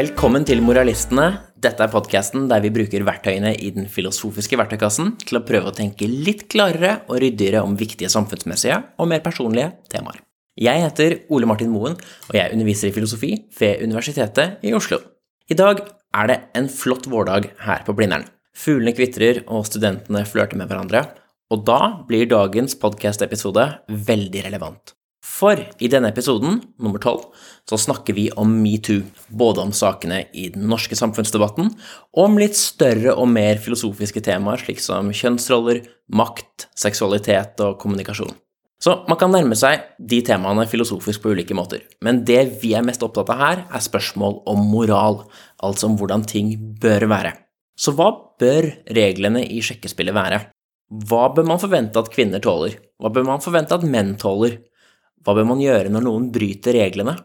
Velkommen til Moralistene. Dette er podkasten der vi bruker verktøyene i den filosofiske verktøykassen til å prøve å tenke litt klarere og ryddigere om viktige samfunnsmessige og mer personlige temaer. Jeg heter Ole Martin Moen, og jeg underviser i filosofi ved Universitetet i Oslo. I dag er det en flott vårdag her på Blindern. Fuglene kvitrer, og studentene flørter med hverandre. Og da blir dagens podkast-episode veldig relevant. For i denne episoden, nummer tolv, så snakker vi om metoo. Både om sakene i den norske samfunnsdebatten, og om litt større og mer filosofiske temaer, slik som kjønnsroller, makt, seksualitet og kommunikasjon. Så man kan nærme seg de temaene filosofisk på ulike måter, men det vi er mest opptatt av her, er spørsmål om moral, altså om hvordan ting bør være. Så hva bør reglene i sjekkespillet være? Hva bør man forvente at kvinner tåler? Hva bør man forvente at menn tåler? Hva bør man gjøre når noen bryter reglene?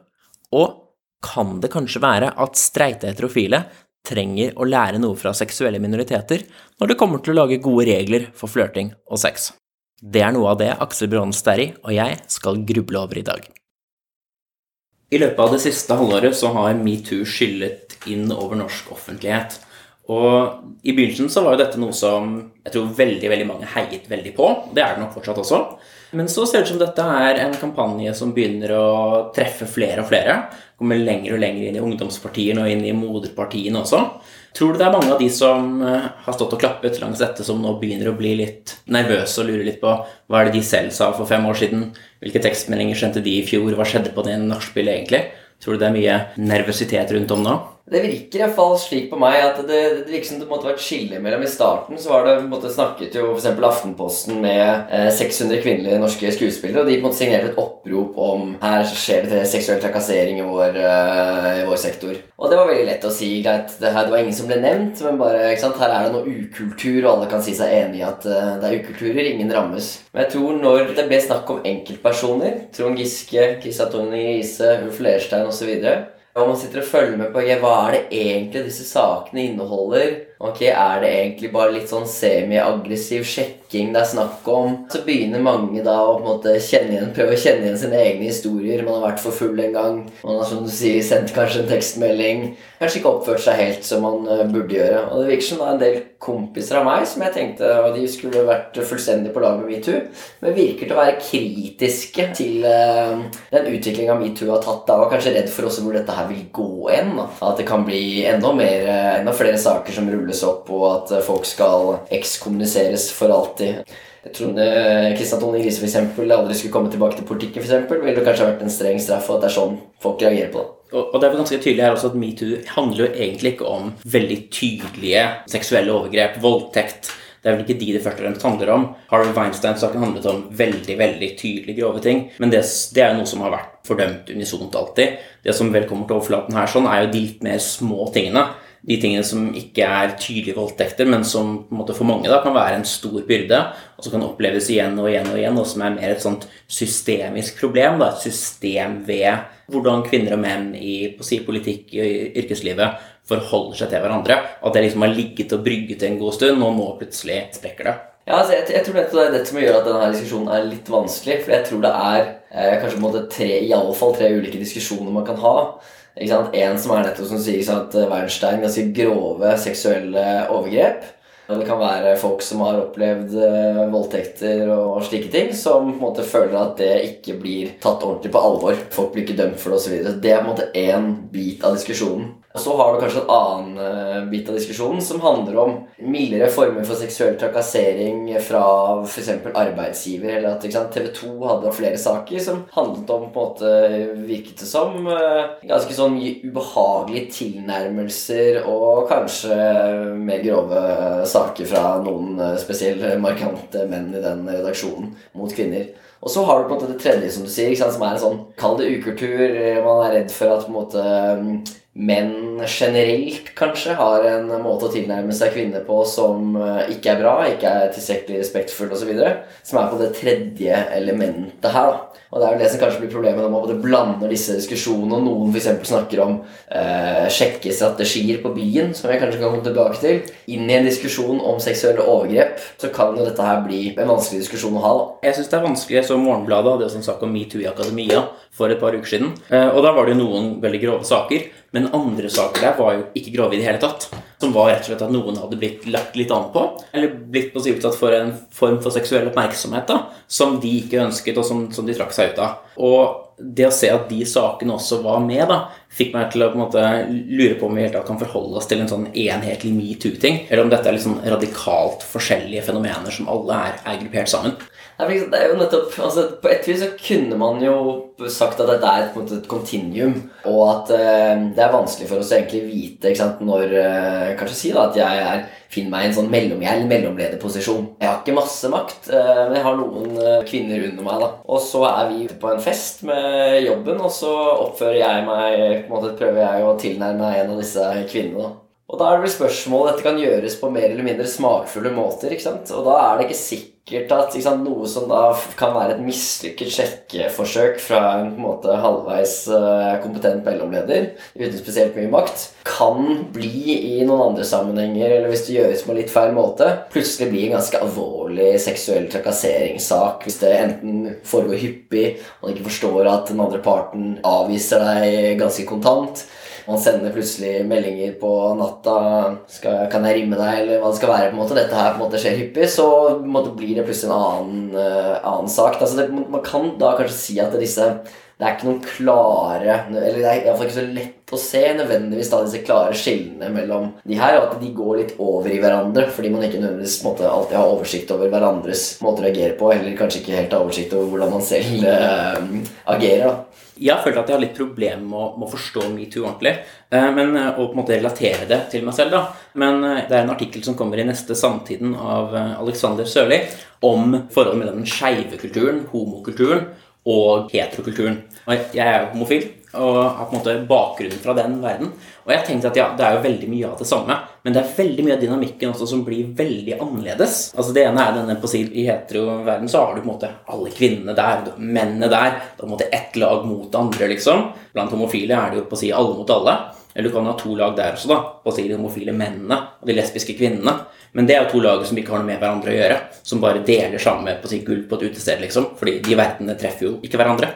Og kan det kanskje være at streite heterofile trenger å lære noe fra seksuelle minoriteter når det kommer til å lage gode regler for flørting og sex? Det er noe av det Aksel Bronn Sterri og jeg skal gruble over i dag. I løpet av det siste halvåret så har metoo skyllet inn over norsk offentlighet. Og i begynnelsen så var jo dette noe som jeg tror veldig veldig mange heiet veldig på. Det er det nok fortsatt også. Men så ser det ut som dette er en kampanje som begynner å treffe flere og flere. Kommer lenger og lenger inn i ungdomspartiene og inn i moderpartiene også. Tror du det er mange av de som eh, har stått og klappet langs dette, som nå begynner å bli litt nervøse og lure litt på hva er det de selv sa for fem år siden? Hvilke tekstmeldinger sendte de i fjor? Hva skjedde på det nachspielet egentlig? Tror du det er mye nervøsitet rundt om nå? Det virker i hvert fall slik på meg at det, det virker som det måtte være et skille mellom I starten så var det, på en måte, snakket jo f.eks. Aftenposten med eh, 600 kvinnelige norske skuespillere, og de på en måte signerte et opprop om her skjer det seksuell trakassering i vår, uh, i vår sektor. Og det var veldig lett å si. greit, det, her, det var ingen som ble nevnt, men bare, ikke sant, her er det noe ukultur, og alle kan si seg enig i at uh, det er ukulturer. Ingen rammes. Men jeg tror når det ble snakk om enkeltpersoner, Trond Giske, Christian Tony Riise, Ulf Leirstein osv. Og man sitter og følger med på hva er det egentlig disse sakene inneholder. Ok, Er det egentlig bare litt sånn semi-aggressiv sjekking det er snakk om? Så begynner mange da å på en måte kjenne igjen, prøve å kjenne igjen sine egne historier. Man har vært for full en gang. Man har som du sier, sendt kanskje en tekstmelding. Kanskje ikke oppført seg helt som man uh, burde gjøre. Og det virker som det er en del kompiser av meg som jeg tenkte at de skulle vært fullstendig på lag med metoo, men virker til å være kritiske til uh, den utviklinga metoo har tatt. da, Og kanskje redd for også hvor dette her vil gå hen. At det kan bli enda, mer, uh, enda flere saker som ruller rulles opp, og at eh, folk skal ekskommuniseres for alltid. Jeg tror Kristian Tone Grise for eksempel, aldri skulle komme tilbake til politikken, for eksempel, ville det kanskje vært en streng straff, og at det er sånn folk reagerer på det. Og det er ganske tydelig her også at metoo handler jo egentlig ikke om veldig tydelige seksuelle overgrep, voldtekt. Det er vel ikke de det først og fremst handler om. Harvey Weinstein-saken handlet om veldig veldig tydelig grove ting. Men det, det er jo noe som har vært fordømt unisont alltid. Det som vel kommer til overflaten her, sånn, er jo de litt mer små tingene de tingene som ikke er tydelige voldtekter, men som måte for mange da kan være en stor byrde, og som kan oppleves igjen og igjen og igjen, og som er mer et sånt systemisk problem. Da, et system ved hvordan kvinner og menn i si, politikk og yrkeslivet forholder seg til hverandre. At det liksom har ligget og brygget en god stund, og nå plutselig sprekker det. Ja, altså, jeg, jeg, tror det er dette som gjør at denne diskusjonen er litt vanskelig. For jeg tror det er eh, kanskje på en måte tre, i alle fall tre ulike diskusjoner man kan ha. En som er nettopp som sier at Wernstein Weinstein ganske grove seksuelle overgrep. Det kan være folk som har opplevd uh, voldtekter og slike ting, som på en måte føler at det ikke blir tatt ordentlig på alvor. Folk blir ikke dømt for det osv. Det er på en måte én bit av diskusjonen. Og så har du kanskje en annen uh, bit av diskusjonen som handler om mildere former for seksuell trakassering fra f.eks. arbeidsgiver. Eller at TV 2 hadde flere saker som handlet om på en måte virket det som uh, ganske sånn ubehagelige tilnærmelser og kanskje mer grove saker fra noen uh, spesielt markante menn i den redaksjonen mot kvinner. Og så har du på en måte det tredje, som du sier, som er en sånn Kall det ukultur. Man er redd for at på en måte menn generelt kanskje har en måte å tilnærme seg kvinner på som eh, ikke er bra, ikke er tilstrekkelig respektfull osv. Som er på det tredje elementet her. da. Og det er jo det som kanskje blir problemet når man blander disse diskusjonene, og noen f.eks. snakker om eh, sjekkestrategier på byen, som jeg kanskje kan komme tilbake til, inn i en diskusjon om seksuelle overgrep, så kan jo dette her bli en vanskelig diskusjon å ha. Jeg syns det er vanskelig. Jeg så Morgenbladet hadde en sak om metoo i akademia for et par uker siden. Eh, og da var det jo noen veldig grove saker. Men andre saker der var jo ikke grove i det hele tatt. Som var rett og slett at noen hadde blitt lagt litt an på, eller blitt på utsatt for en form for seksuell oppmerksomhet da, som de ikke ønsket, og som, som de trakk seg ut av. Og det å se at de sakene også var med, da, fikk meg til å på en måte lure på om vi helt kan forholde oss til en sånn enhetlig metoo-ting, eller om dette er liksom radikalt forskjellige fenomener som alle er, er gruppert sammen. Det er jo nettopp, altså På et vis så kunne man jo sagt at dette er et, et continuum, og at uh, det er vanskelig for oss å egentlig vite ikke sant, når uh, Kanskje si da at jeg er, finner meg i en sånn mellom, jeg er mellomlederposisjon. Jeg har ikke masse makt, uh, men jeg har noen kvinner under meg. da. Og så er vi på en fest med jobben, og så oppfører jeg meg på en måte prøver jeg å tilnærme meg en av disse kvinnene. da. Og da er det vel spørsmål Dette kan gjøres på mer eller mindre smakfulle måter. ikke sant? Og da er det ikke sikkert at sant, noe som da kan være et mislykket sjekkeforsøk fra en på en måte halvveis uh, kompetent mellomleder uten spesielt mye makt, kan bli i noen andre sammenhenger, eller hvis det gjøres på litt feil måte, plutselig bli en ganske alvorlig seksuell trakasseringssak. Hvis det enten foregår hyppig, og man ikke forstår at den andre parten avviser deg ganske kontant man sender plutselig meldinger på natta skal, 'Kan jeg rimme deg?' eller hva det skal være. på en måte, Dette her på en måte skjer hyppig, så måte, blir det plutselig en annen, uh, annen sak. Altså, det, man kan da kanskje si at disse det er ikke noen klare Eller det er iallfall ikke så lett å se nødvendigvis da disse klare skillene mellom de her, og at de går litt over i hverandre fordi man ikke nødvendigvis måte, alltid har oversikt over hverandres måter å reagere på, eller kanskje ikke helt har oversikt over hvordan man selv uh, agerer. da jeg har følt at jeg har litt problemer med, med, å forstå metoo ordentlig. Eh, men, eh, og på en måte relatere det til meg selv. da. Men eh, det er en artikkel som kommer i neste Samtiden av Alexander Sørli om forholdet mellom den skeive kulturen, homokulturen, og heterokulturen. Jeg er jo homofil og har på en måte bakgrunnen fra den verden. Og jeg tenkte at ja, det er jo veldig mye av det samme, men det er veldig mye av dynamikken også som blir veldig annerledes. Altså Det ene er denne på si, I heteroverden så har du på en måte alle kvinnene der, mennene der. Det er på en måte ett lag mot det andre, liksom. Blant homofile er det jo på å si alle mot alle. Eller du kan ha to lag der også, da. På å si de homofile mennene og de lesbiske kvinnene. Men det er jo to lag som ikke har noe med hverandre å gjøre. Som bare deler samme på sitt gulv på et utested, liksom. Fordi de verdenene treffer jo ikke hverandre.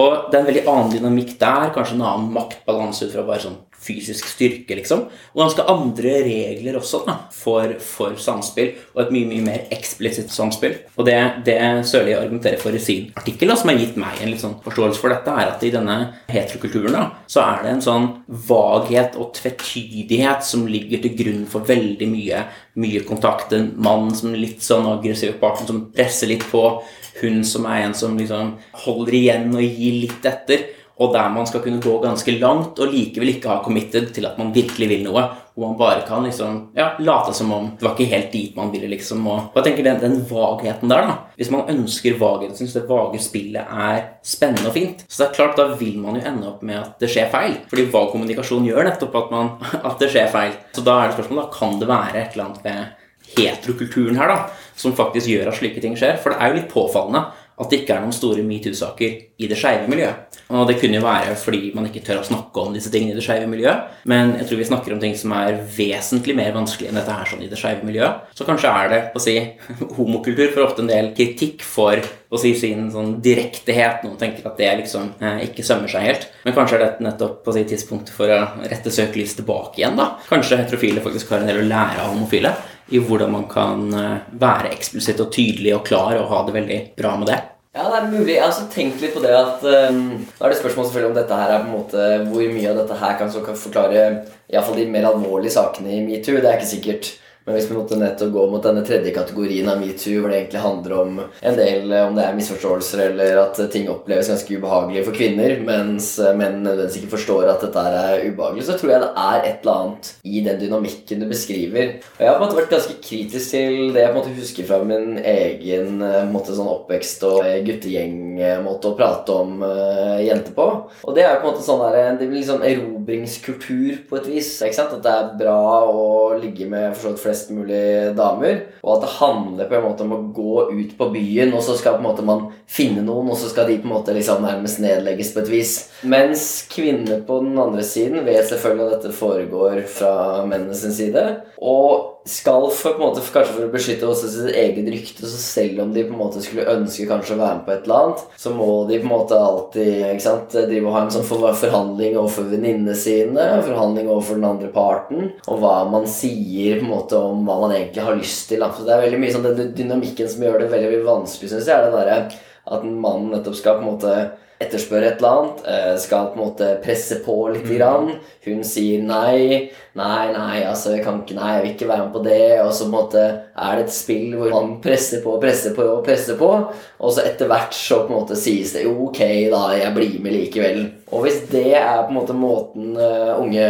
Og det er en veldig annen dynamikk der. Kanskje en annen maktbalanse ut fra bare sånn fysisk styrke, liksom. Og ganske andre regler også da, for, for, samspill, og et mye mye mer eksplisitt samspill. Og det, det Sørli argumenterer for i sin artikkel, da, som har gitt meg en litt sånn forståelse for dette, er at i denne heterokulturen da, så er det en sånn vaghet og tvetydighet som ligger til grunn for veldig mye, mye kontakt. En mann som litt sånn aggressiv parten som presser litt på. Hun som er en som liksom holder igjen og gir litt etter og der man skal kunne gå ganske langt og likevel ikke ha committed til at man virkelig vil noe. Hvor man bare kan liksom, ja, late som om det var ikke helt dit man ville. liksom, og jeg tenker den, den vagheten der da, Hvis man ønsker vaghet, syns det vage spillet er spennende og fint, så det er klart da vil man jo ende opp med at det skjer feil. Fordi vag kommunikasjon gjør nettopp at, man, at det skjer feil. Så da er det spørsmålet da, kan det være et eller annet ved heterokulturen her da, som faktisk gjør at slike ting skjer. For det er jo litt påfallende at det ikke er noen store metoo-saker i det skeive miljøet. Og det kunne jo være fordi man ikke tør å snakke om disse tingene i det skeive miljøet. Men jeg tror vi snakker om ting som er vesentlig mer vanskelig enn dette her sånn i det skeive miljøet. Så kanskje er det å si, homokultur for ofte en del kritikk for å si sin sånn direktehet. Noen tenker at det liksom eh, ikke sømmer seg helt. Men kanskje er dette nettopp på si tidspunktet for å rette søkelyset tilbake igjen. da. Kanskje heterofile faktisk har en del å lære av homofile i hvordan man kan eh, være eksplisitt og tydelig og klar og ha det veldig bra med det. Ja, det er mulig. Jeg har også tenkt litt på det at um, Da er det spørsmål selvfølgelig om dette her er på en måte hvor mye av dette her kan, kan forklare iallfall de mer alvorlige sakene i metoo. Det er ikke sikkert. Men hvis vi måtte nettopp gå mot denne tredje kategorien av metoo, hvor det egentlig handler om en del om det er misforståelser eller at ting oppleves ganske ubehagelig for kvinner, mens menn nødvendigvis ikke forstår at dette er ubehagelig, så tror jeg det er et eller annet i den dynamikken du beskriver. Og jeg har på en måte vært ganske kritisk til det jeg på en måte husker fra min egen måte, sånn oppvekst og guttegjengmåte å prate om uh, jenter på. Og det er på en måte sånn der, det blir litt sånn erobringskultur på et vis. ikke sant? At det er bra å ligge med for så vidt flest mulig damer. Og at det handler på en måte om å gå ut på byen, og så skal på en måte man finne noen, og så skal de på en måte liksom nærmest nedlegges på et vis. Mens kvinner på den andre siden vet selvfølgelig at dette foregår fra mennenes side. Og skal for, på en måte, kanskje for å beskytte også sitt eget rykte, så selv om de på en måte skulle ønske kanskje å være med på et eller annet, så må de på en måte alltid ikke sant, de må ha en sånn forhandling overfor venninnene sine, forhandling overfor den andre parten, og hva man sier på en måte om hva man egentlig har lyst til. Så det er veldig mye sånn den dynamikken som gjør det veldig, veldig vanskelig, syns jeg, er den derre at mannen nettopp skal på en måte etterspør et eller annet, eh, skal på en måte presse på litt. Mm. Grann. Hun sier nei. Nei, nei, altså jeg kan ikke, nei, jeg vil ikke være med på det. Og så på en måte er det et spill hvor man presser på og presser på og presser på. Og så etter hvert så på en måte sies det jo ok, da, jeg blir med likevel. Og hvis det er på en måte måten uh, unge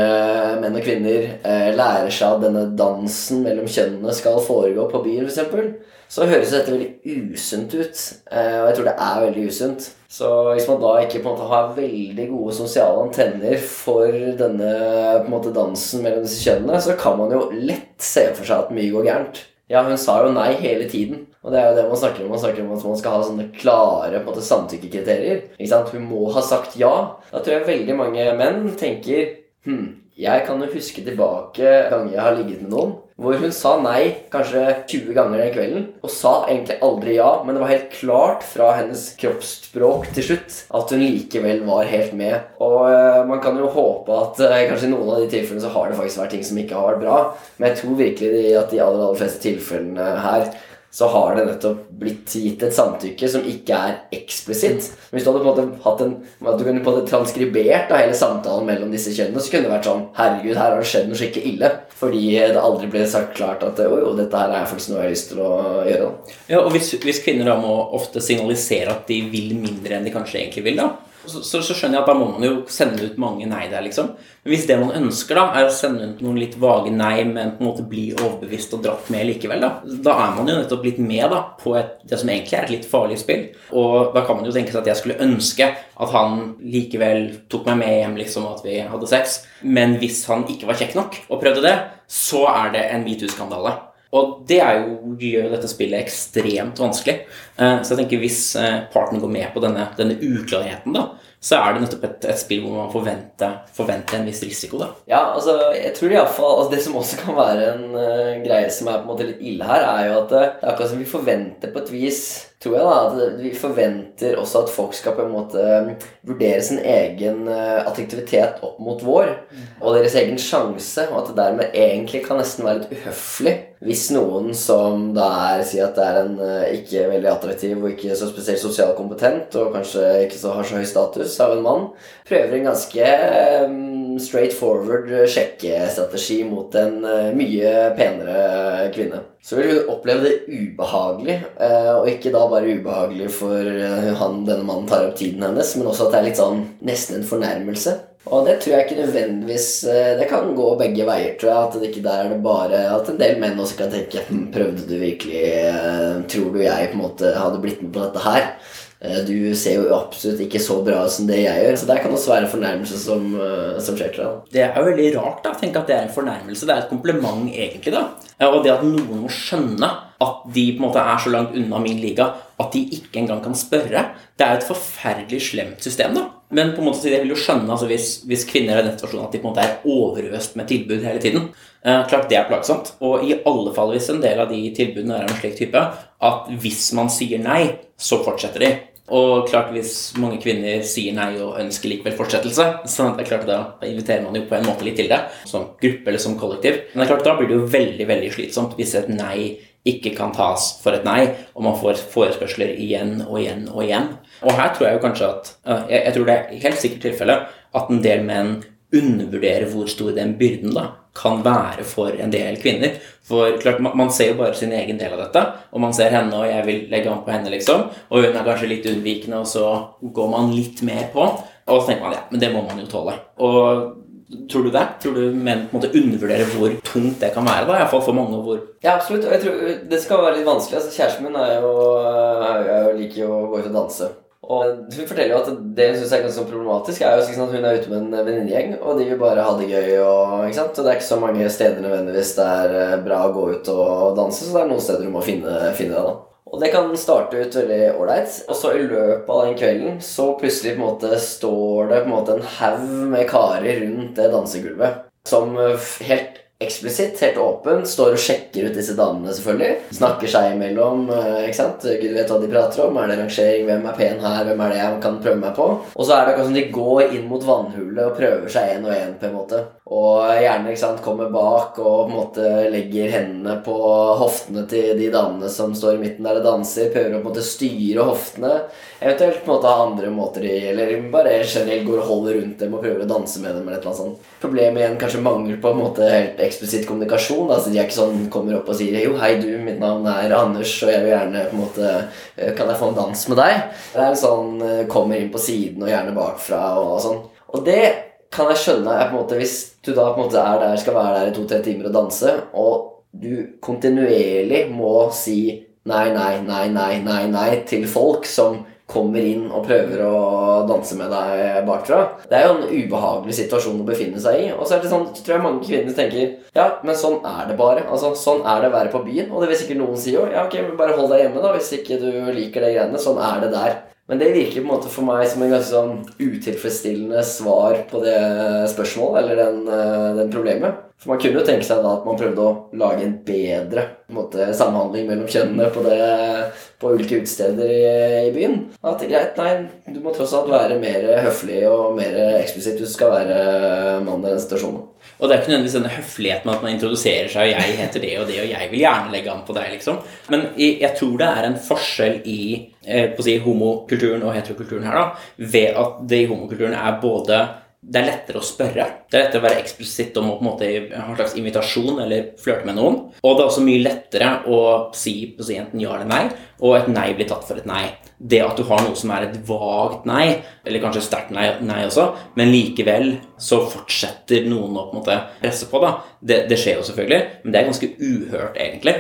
menn og kvinner uh, lærer seg at denne dansen mellom kjønnene skal foregå på byen, f.eks., så høres dette veldig usunt ut. Uh, og jeg tror det er veldig usunt. Så hvis man da ikke på en måte har veldig gode sosiale antenner for denne på en måte dansen mellom disse kjønnene, så kan man jo lett se for seg at mye går gærent. Ja, hun sa jo nei hele tiden. Og det er jo det man snakker om. Man snakker om at man skal ha sånne klare på en måte, samtykkekriterier. Ikke sant? Hun må ha sagt ja. Da tror jeg veldig mange menn tenker hm, jeg kan jo huske tilbake ganger jeg har ligget med noen hvor hun sa nei kanskje 20 ganger den kvelden, og sa egentlig aldri ja, men det var helt klart fra hennes kroppsspråk til slutt at hun likevel var helt med. Og uh, man kan jo håpe at uh, kanskje i noen av de tilfellene så har det faktisk vært ting som ikke har vært bra, men jeg tror virkelig at de aller, aller fleste tilfellene her så har det nettopp blitt gitt et samtykke som ikke er eksplisitt. Hvis du hadde på en måte hatt en at du kunne på en måte transkribert da, hele samtalen mellom disse kjønnene, så kunne det vært sånn Herregud, her har det skjedd noe skikkelig ille. Fordi det aldri ble sagt klart at jo, jo, dette her er faktisk noe jeg har lyst til å gjøre. Da. Ja, og hvis, hvis kvinner da må ofte signalisere at de vil mindre enn de kanskje egentlig vil, da så, så, så, skjønner jeg at da må man jo sende ut mange nei der, liksom. Men hvis det man ønsker, da, er å sende ut noen litt vage nei, men på en måte bli overbevist og dratt med likevel, da, da er man jo nettopp litt med da, på et, det som egentlig er et litt farlig spill. Og da kan man jo tenke seg at jeg skulle ønske at han likevel tok meg med hjem, liksom, at vi hadde sex. Men hvis han ikke var kjekk nok og prøvde det, så er det en metoo-skandale. Og det er jo, gjør dette spillet ekstremt vanskelig. Eh, så jeg tenker hvis parten går med på denne, denne uklarheten, da, så er det nettopp et, et spill hvor man forventer, forventer, en viss risiko. da. Ja, altså, jeg tror iallfall altså, Det som også kan være en uh, greie som er på en måte litt ille her, er jo at det er akkurat som vi forventer på et vis tror jeg da, at vi forventer også at folk skal på en måte vurdere sin egen attraktivitet opp mot vår, og deres egen sjanse, og at det dermed egentlig kan nesten være litt uhøflig hvis noen som da er sier at det er en ikke veldig attraktiv og ikke så spesielt sosialt kompetent, og kanskje ikke så har så høy status av en mann, prøver en ganske um, straight forward sjekkestrategi mot en uh, mye penere kvinne. Så vil hun oppleve det ubehagelig, og ikke da bare ubehagelig for uh, han denne mannen tar opp tiden hennes, men også at det er litt sånn nesten en fornærmelse. Og det tror jeg ikke nødvendigvis Det kan gå begge veier, tror jeg. At det ikke der er det bare At en del menn også kan tenke hm, Prøvde du virkelig Tror du jeg på en måte hadde blitt med på dette her? Eh, du ser jo absolutt ikke så bra ut som det jeg gjør. Så der kan også være en fornærmelse som, eh, som skjer til deg. Det er jo veldig rart da, tenk at det er en fornærmelse. Det er et kompliment, egentlig. da. Og det at noen må skjønne at de på en måte er så langt unna min liga at de ikke engang kan spørre, det er et forferdelig slemt system. da. Men på en måte jeg vil jo skjønne altså hvis, hvis kvinner er i den situasjonen at de på en måte er overøst med tilbud hele tiden. Eh, klart det er plagsomt. Og i alle fall hvis en del av de tilbudene er av en slik type at hvis man sier nei, så fortsetter de. Og klart hvis mange kvinner sier nei og ønsker likevel fortsettelse, så det er klart da inviterer man jo på en måte litt til det, som gruppe eller som kollektiv. Men det er klart da blir det jo veldig veldig slitsomt hvis et nei ikke kan tas for et nei, og man får forespørsler igjen og igjen og igjen. Og her tror jeg jo kanskje at Jeg tror det er helt sikkert tilfelle at en del menn undervurderer hvor stor den byrden da kan være for en del kvinner. For klart, Man ser jo bare sin egen del av dette, og man ser henne, og jeg vil legge an på henne, liksom. Og hun er kanskje litt unnvikende, og så går man litt mer på. Og så tenker man ja, men det må man jo tåle. Og Tror du det? Tror du menn på en måte undervurderer hvor tungt det kan være? da, i hvert fall for mange hvor... Ja, absolutt. Og jeg tror Det skal være litt vanskelig. altså Kjæresten min er jo, jeg liker jo å gå ut og danse. Og Hun forteller jo at det hun syns er ganske problematisk, er jo sånn at hun er ute med en venninnegjeng, og de vil bare ha det gøy. Og, og Det er ikke så mange steder nødvendigvis det er eh, bra å gå ut og danse, så det er noen steder du må finne, finne det. da. Og det kan starte ut veldig ålreit, og så i løpet av den kvelden så plutselig på en måte står det på en måte en haug med karer rundt det dansegulvet som eh, helt eksplisitt, helt åpen, står og sjekker ut disse damene, selvfølgelig. Snakker seg imellom. eh, ikke sant? Gud vet hva de prater om. Er det rangering? Hvem er pen her? Hvem er det jeg kan prøve meg på? Og så er det akkurat som de går inn mot vannhullet og prøver seg én og én, på en måte. Og gjerne ikke sant, kommer bak og på en måte legger hendene på hoftene til de damene som står i midten der og danser. Prøver å på en måte styre hoftene. Eventuelt måte ha andre måter de Eller bare generelt går og holder rundt dem og prøver å danse med dem. eller et eller annet sånt. Problemet igjen kanskje mangel på en måte helt eksplisitt kommunikasjon. Altså De er ikke sånn kommer opp og sier 'Jo, hei, du, mitt navn er Anders, og jeg vil gjerne på en måte eh, Kan jeg få en dans med deg?' Det er en sånn eh, kommer inn på siden og gjerne bakfra og, og sånn. Og det kan jeg skjønne jeg, måte hvis du da på en måte er der, skal være der i to-tre timer og danse, og du kontinuerlig må si nei, nei, nei, nei, nei, nei til folk som kommer inn og prøver å danse med deg bakfra. Det er jo en ubehagelig situasjon å befinne seg i. Og så er det sånn, tror jeg mange kvinner tenker ja, men sånn er det bare. Altså, Sånn er det å være på byen. Og det vil sikkert noen si jo. Ja, ok, men bare hold deg hjemme, da, hvis ikke du liker de greiene. Sånn er det der. Men det virker på en måte for meg som en ganske sånn utilfredsstillende svar på det spørsmålet, eller den, eh, den problemet. For man kunne jo tenke seg da at man prøvde å lage en bedre en måte, samhandling mellom kjønnene på, det, på ulike utesteder i, i byen. At greit, nei, du må tross alt være mer høflig og mer eksplisitt hvis du skal være mann i den situasjonen. Og det er ikke nødvendigvis denne høfligheten med at man introduserer seg, og jeg heter det og det, og jeg vil gjerne legge an på deg, liksom. Men jeg tror det er en forskjell i på å si, homokulturen og heterokulturen her, da, ved at det i homokulturen er både det er lettere å spørre. Det er lettere å være eksplisitt om å på en måte ha en slags invitasjon eller flørte med noen. Og det er også mye lettere å si, si enten ja eller nei, og et nei blir tatt for et nei. Det at du har noe som er et vagt nei, eller kanskje sterkt nei, nei også, men likevel så fortsetter noen å på en måte presse på, da. Det, det skjer jo selvfølgelig, men det er ganske uhørt, egentlig.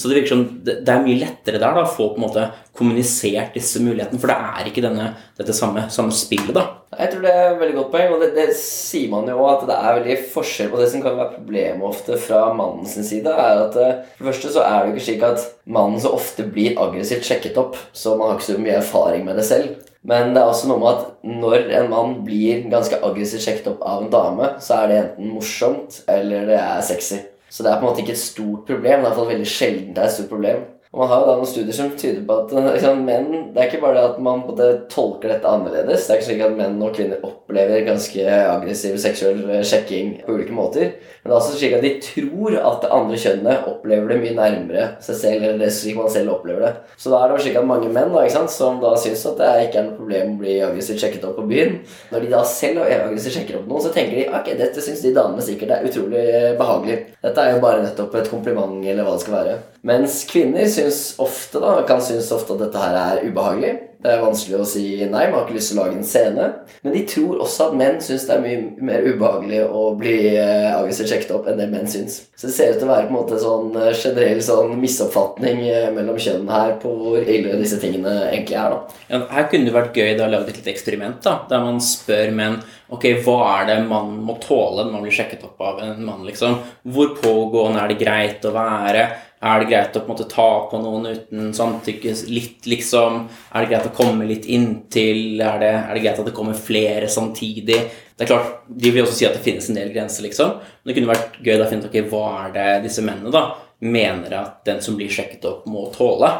Så det virker som det, det er mye lettere der da, å få på en måte kommunisert disse mulighetene, for det er ikke denne, dette samme, samme spillet, da. Jeg tror det er et veldig godt poeng, og det, det sier man jo at det er veldig forskjell på det som kan være problemet ofte fra mannens side. er at eh, For det første så er det jo ikke slik at mannen så ofte blir aggressivt sjekket opp, så man har ikke så mye erfaring med det selv. Men det er også noe med at når en mann blir ganske aggressivt sjekket opp av en dame, så er det enten morsomt eller det er sexy. Så det er på en måte ikke et stort problem. Det er i hvert fall veldig sjelden det er et stort problem. Og man har jo da noen studier som tyder på at liksom, menn Det er ikke bare det at man måte tolker dette annerledes. Det er ikke slik at menn og kvinner opplever ganske aggressiv seksuell eh, sjekking på ulike måter. Men det er også slik at de tror at det andre kjønnet opplever det mye nærmere seg selv. eller det slik man selv opplever det. Så da er det slik at mange menn da, ikke sant, som da syns at det ikke er noe problem å bli aggressivt sjekket opp på byen, når de da selv aggressivt sjekker opp noen, så tenker de ok, dette syns de damene sikkert er utrolig behagelig. Dette er jo bare nettopp et kompliment, eller hva det skal være. Mens kvinner syns ofte da, kan synes ofte at dette her er ubehagelig. Det er vanskelig å si nei, man har ikke lyst til å lage en scene. Men de tror også at menn syns det er mye mer ubehagelig å bli eh, aggressivt sjekket opp enn det menn syns. Så det ser ut til å være på en måte sånn eh, generell sånn misoppfatning eh, mellom kjønnene her på hvor ille disse tingene egentlig er. da. Ja, her kunne det vært gøy da å lage et lite eksperiment, da, der man spør menn ok, hva er det man må tåle når man blir sjekket opp av en mann. liksom? Hvor pågående er det greit å være? Er det greit å på en måte ta på noen uten samtykke litt, liksom? Er det greit å komme litt inntil? Er det, er det greit at det kommer flere samtidig? Det er klart, De vil også si at det finnes en del grenser, liksom. Men det kunne vært gøy å finne ut okay, hva er det disse mennene da mener at den som blir sjekket opp, må tåle.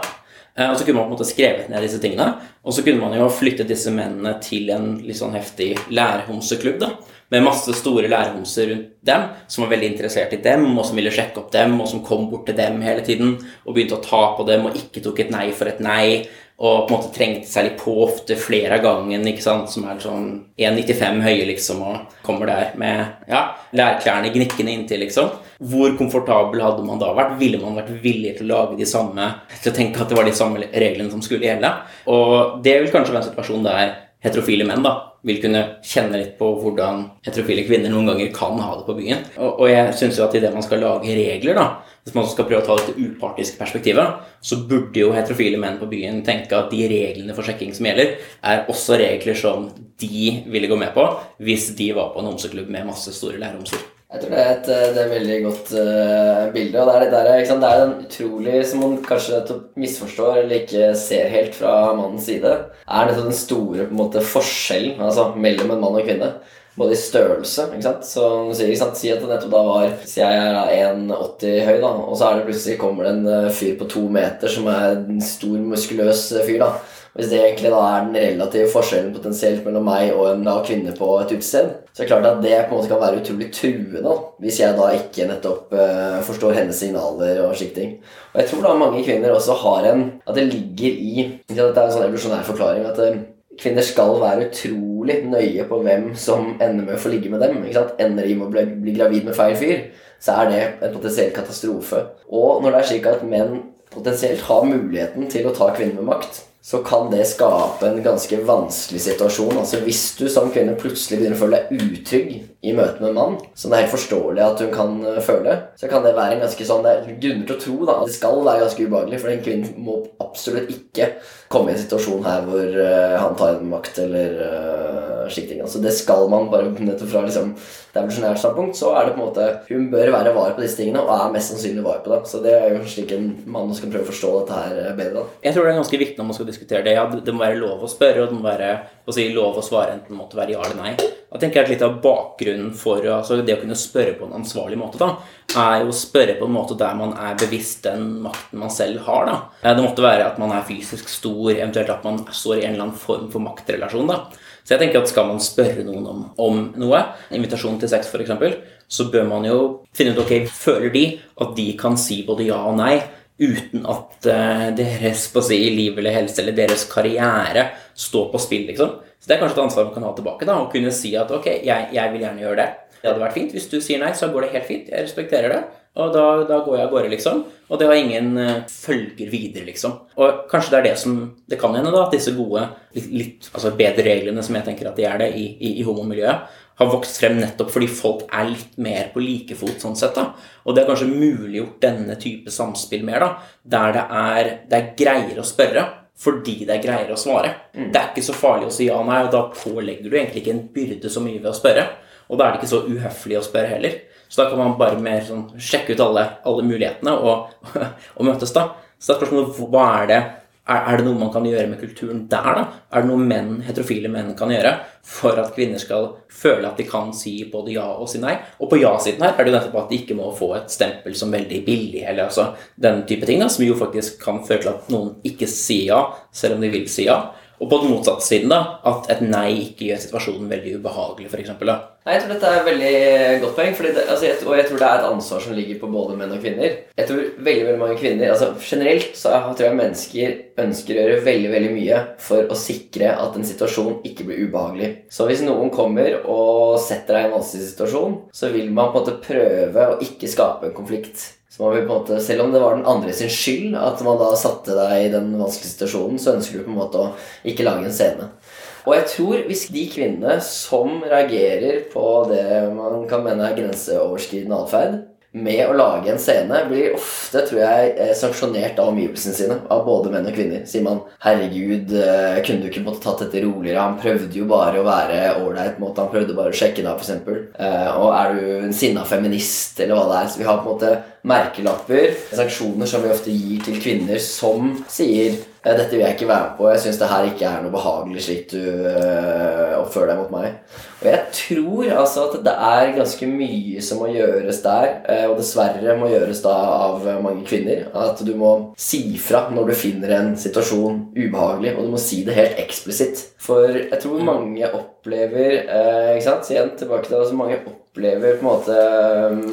Eh, Og så kunne man på en måte skrevet ned disse tingene. Og så kunne man jo flyttet disse mennene til en litt sånn heftig lærhomseklubb. da, Med masse store lærhomser rundt dem som var veldig interessert i dem, og som ville sjekke opp dem, og som kom bort til dem hele tiden og begynte å ta på dem og ikke tok et nei for et nei. Og på en måte trengte seg litt på ofte flere av gangen, ikke sant, som er sånn 1,95 høye, liksom, og kommer der med ja, lærklærne gnikkende inntil, liksom. Hvor komfortabel hadde man da vært? Ville man vært villig til å lage de samme Til å tenke at det var de samme reglene som skulle gjelde? Og det vil kanskje være en situasjon der heterofile menn da vil kunne kjenne litt på hvordan heterofile kvinner noen ganger kan ha det på byen. Og, og jeg syns jo at idet man skal lage regler, da, hvis man skal prøve å ta dette upartiske perspektivet, så burde jo heterofile menn på byen tenke at de reglene for sjekking som gjelder, er også regler som de ville gå med på hvis de var på en homseklubb med masse store lærerhomser. Jeg tror det er et, det er et veldig godt uh, bilde. Og det er, det, der, sant? det er den utrolig som man kanskje misforstår eller ikke ser helt fra mannens side, er nettopp den store måte, forskjellen altså, mellom en mann og en kvinne. Både i størrelse ikke sant? Så ikke sant? Si at det nettopp da var Si jeg er 1,80 høy, da, og så er det plutselig kommer det en eh, fyr på to meter som er en stor, muskuløs eh, fyr, da. Hvis det egentlig da er den relative forskjellen potensielt mellom meg og en da kvinne på et utested, så er det klart at det på en måte kan være utrolig truende da, hvis jeg da ikke nettopp uh, forstår hennes signaler og slike ting. Og jeg tror da mange kvinner også har en At det ligger i at Dette er en sånn evolusjonær forklaring. at uh, Kvinner skal være utrolig nøye på hvem som ender med å få ligge med dem. ikke sant? Ender de med å bli, bli gravid med feil fyr, så er det en potensiell katastrofe. Og når det er slik at menn potensielt har muligheten til å ta kvinner med makt, så kan det skape en ganske vanskelig situasjon. Altså Hvis du som kvinne plutselig begynner å føle deg utrygg i møte med en mann, som det er helt forståelig at hun kan uh, føle, så kan det være en ganske sånn Det er grunner til å tro da, at det skal være ganske ubehagelig, for en kvinne må absolutt ikke komme i en situasjon her hvor uh, han tar en makt eller uh, slike ting. Altså Det skal man bare nettopp fra liksom, standpunkt, så er det på en måte Hun bør være var på disse tingene, og er mest sannsynlig var på det. Så det er jo slik en mann skal prøve å forstå dette her bedre. da. Jeg tror det er ganske viktig når man skal diskutere det. Ja, det må være lov å spørre, og det må være å si, lov å svare enten måtte være ja eller nei. Da tenker jeg at Litt av bakgrunnen for altså det å kunne spørre på en ansvarlig måte da, er jo å spørre på en måte der man er bevisst den makten man selv har. da. Det måtte være at man er fysisk stor, eventuelt at man står i en eller annen form for maktrelasjon. da. Så jeg tenker at Skal man spørre noen om, om noe, invitasjon til sex f.eks., så bør man jo finne ut ok, føler de at de kan si både ja og nei uten at uh, deres på å si, liv eller helse eller deres karriere står på spill. liksom. Så Det er kanskje et ansvar man kan ha tilbake. da, Å kunne si at ok, jeg, jeg vil gjerne gjøre det. Det hadde vært fint. Hvis du sier nei, så går det helt fint. Jeg respekterer det. Og da, da går jeg av gårde, liksom. Og det har ingen uh, følger videre, liksom. Og kanskje det er det som Det kan hende, da, at disse gode, litt, litt altså bedre reglene, som jeg tenker at de er det i, i, i homomiljøet, har vokst frem nettopp fordi folk er litt mer på like fot. sånn sett da. Og det har kanskje muliggjort denne type samspill mer, da, der det er, det er greiere å spørre fordi det er greiere å svare. Mm. Det er ikke så farlig å si ja nei, og da pålegger du egentlig ikke en byrde så mye ved å spørre. Og da er det ikke så uhøflig å spørre heller. Så da kan man bare mer sånn sjekke ut alle, alle mulighetene og, og, møtes, da. Så det er spørsmålet hva er det er, er, det noe man kan gjøre med kulturen der, da? Er det noe menn, heterofile menn kan gjøre for at kvinner skal føle at de kan si både ja og si nei? Og på ja-siden her er det jo nettopp at de ikke må få et stempel som veldig billig, eller altså den type ting, da, som jo faktisk kan føre til at noen ikke sier ja, selv om de vil si ja. Og på den motsatte siden, da, at et nei ikke gjør situasjonen veldig ubehagelig, f.eks. Nei, Jeg tror dette er et veldig godt poeng, det, altså, jeg, og jeg tror det er et ansvar som ligger på både menn og kvinner. Jeg tror veldig veldig mange kvinner, altså Generelt så tror jeg mennesker ønsker å gjøre veldig veldig mye for å sikre at en situasjon ikke blir ubehagelig. Så hvis noen kommer og setter deg i en vanskelig situasjon, så vil man på en måte prøve å ikke skape en konflikt. Så vil på en måte, Selv om det var den andre sin skyld at man da satte deg i den vanskelige situasjonen, så ønsker du på en måte å ikke lage en scene. Og jeg tror hvis de kvinnene som reagerer på det man kan mene er grenseoverskridende atferd, med å lage en scene blir ofte tror jeg, eh, sanksjonert av omgivelsene sine. Av både menn og kvinner. Sier man 'herregud, eh, kunne du ikke måtte tatt dette roligere'? Han prøvde jo bare å være ålreit. Han prøvde bare å sjekke deg, f.eks. Eh, og er du en sinna feminist, eller hva det er? Så vi har på en måte merkelapper, sanksjoner som vi ofte gir til kvinner som sier dette vil jeg ikke være med på. Jeg syns det her ikke er noe behagelig slik du uh, oppfører deg mot meg. Og jeg tror altså at det er ganske mye som må gjøres der, uh, og dessverre må gjøres da av mange kvinner. At du må si fra når du finner en situasjon ubehagelig, og du må si det helt eksplisitt. For jeg tror mange opplever ikke sant, igjen tilbake til altså Mange opplever på en måte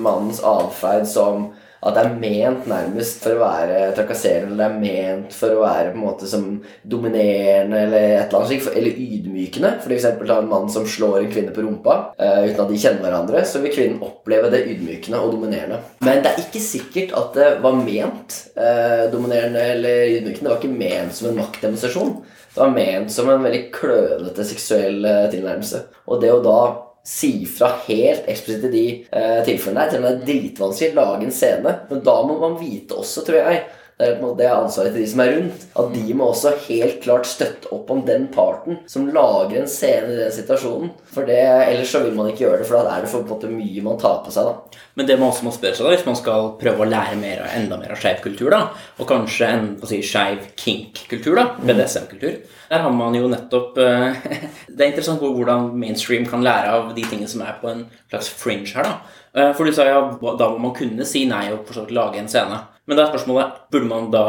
mannens atferd som at det er ment nærmest for å være trakasserende, eller det er ment for å være på en måte som dominerende eller et eller annet slikt, eller ydmykende. For eksempel ta en mann som slår en kvinne på rumpa uh, uten at de kjenner hverandre, så vil kvinnen oppleve det ydmykende og dominerende. Men det er ikke sikkert at det var ment uh, dominerende eller ydmykende. Det var ikke ment som en maktdemonstrasjon. Det var ment som en veldig klønete seksuell uh, tilnærmelse. Og det å da si fra helt eksplisitt i de eh, tilfellene med det er dritvanskelig å lage en scene. Men da må man vite også, tror jeg, Det er, på en måte, det ansvaret til de som er rundt. At de må også helt klart støtte opp om den parten som lager en scene i den situasjonen. For det, Ellers så vil man ikke gjøre det, for da er det for måte mye man tar på seg. da. Men det man også må spørre seg da, hvis man skal prøve å lære mer, enda mer av skeiv kultur, da, og kanskje en si, skeiv kink-kultur, da, BDSM-kultur, der har man jo nettopp eh, Det er interessant hvordan mainstream kan lære av de tingene som er på en slags fringe her. da. Eh, for du sa ja, da må man kunne si nei og for lage en scene. Men da er spørsmålet burde man da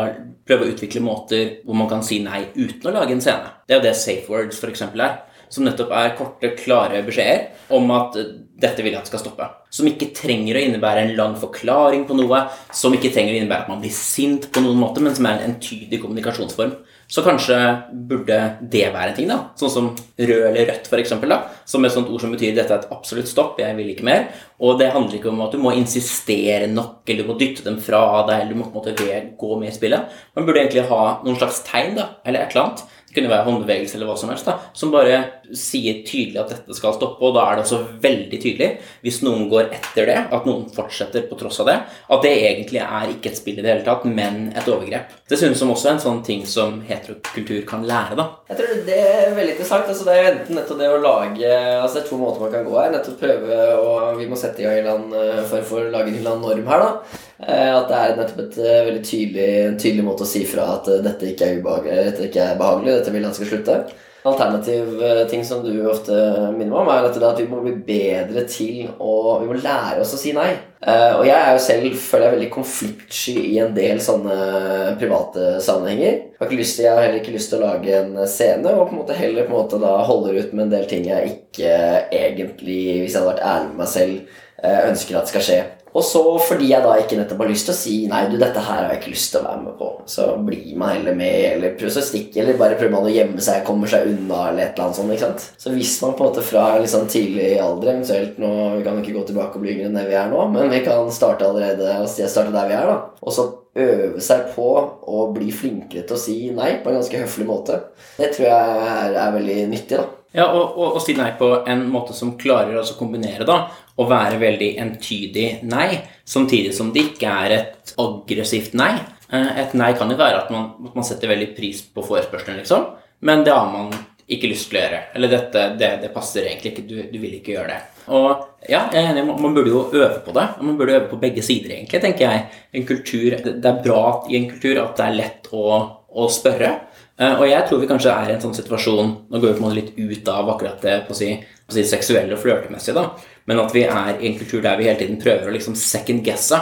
prøve å utvikle måter hvor man kan si nei uten å lage en scene. Det er jo det safe words f.eks. er. Som nettopp er korte, klare beskjeder om at dette vil jeg at skal stoppe. Som ikke trenger å innebære en lang forklaring på noe, som ikke trenger å innebære at man blir sint på noen måte, men som er en entydig kommunikasjonsform. Så kanskje burde det være en ting, da. Sånn som rød eller rødt, f.eks. Som et sånt ord som betyr dette er et absolutt stopp, jeg vil ikke mer. Og det handler ikke om at du må insistere nok, eller du må dytte dem fra deg, eller du må på en måte gå med i spillet. Man burde egentlig ha noen slags tegn, da, eller et eller annet. Det kunne være håndbevegelse eller hva som helst, da, som bare sier tydelig at dette skal stoppe. Og da er det også veldig tydelig, hvis noen går etter det, at noen fortsetter på tross av det, at det egentlig er ikke et spill i det hele tatt, men et overgrep. Det synes som også en sånn ting som heterokultur kan lære, da. Jeg tror det er veldig interessant. altså Det er enten nettopp det å lage altså Det er to måter man kan gå her. Nettopp prøve og Vi må sette i gang en eller annen for, for å lage en eller annen norm her, da. Eh, at det er nettopp et eh, veldig tydelig, en tydelig måte å si fra at eh, dette ikke er ubehagelig, dette ikke er behagelig, dette vil han skal slutte. Alternativ ting som du ofte minner meg om, er at vi må bli bedre til å Vi må lære oss å si nei. Og jeg er jo selv føler jeg veldig konfliktsky i en del sånne private sammenhenger. Jeg har, lyst jeg har heller ikke lyst til å lage en scene, og på en måte heller på en måte da holder ut med en del ting jeg ikke egentlig, hvis jeg hadde vært ærlig med meg selv, ønsker at skal skje. Og så fordi jeg da ikke nettopp har lyst til å si Nei, du, dette her har jeg ikke lyst til å være med på, så blir man heller med, eller prøver å stikke, eller bare prøver man å gjemme seg, kommer seg unna, eller et eller annet sånt. ikke sant? Så hvis man på en måte fra liksom tidlig alder, eventuelt nå Vi kan ikke gå tilbake og bli yngre enn det vi er nå, men vi kan starte allerede og starte der vi er, da. Og så øve seg på å bli flinkere til å si nei på en ganske høflig måte. Det tror jeg er, er veldig nyttig, da. Ja, og, og, og si nei på en måte som klarer å kombinere da, å være veldig entydig nei, samtidig som det ikke er et aggressivt nei. Eh, et nei kan jo være at man, at man setter veldig pris på forespørselen, liksom, men det har man ikke lyst til å gjøre. Eller dette, det, det passer egentlig ikke, du, du, vil ikke gjøre det. Og ja, jeg er enig, man burde jo øve på det. Man burde øve på begge sider, egentlig, tenker jeg. En kultur, det er bra i en kultur at det er lett å, å spørre. Eh, og jeg tror vi kanskje er i en sånn situasjon Nå går vi på en måte litt ut av akkurat det på å si, på å si seksuelle og flørtemessige, da. Men at vi er i en kultur der vi hele tiden prøver å liksom second guesse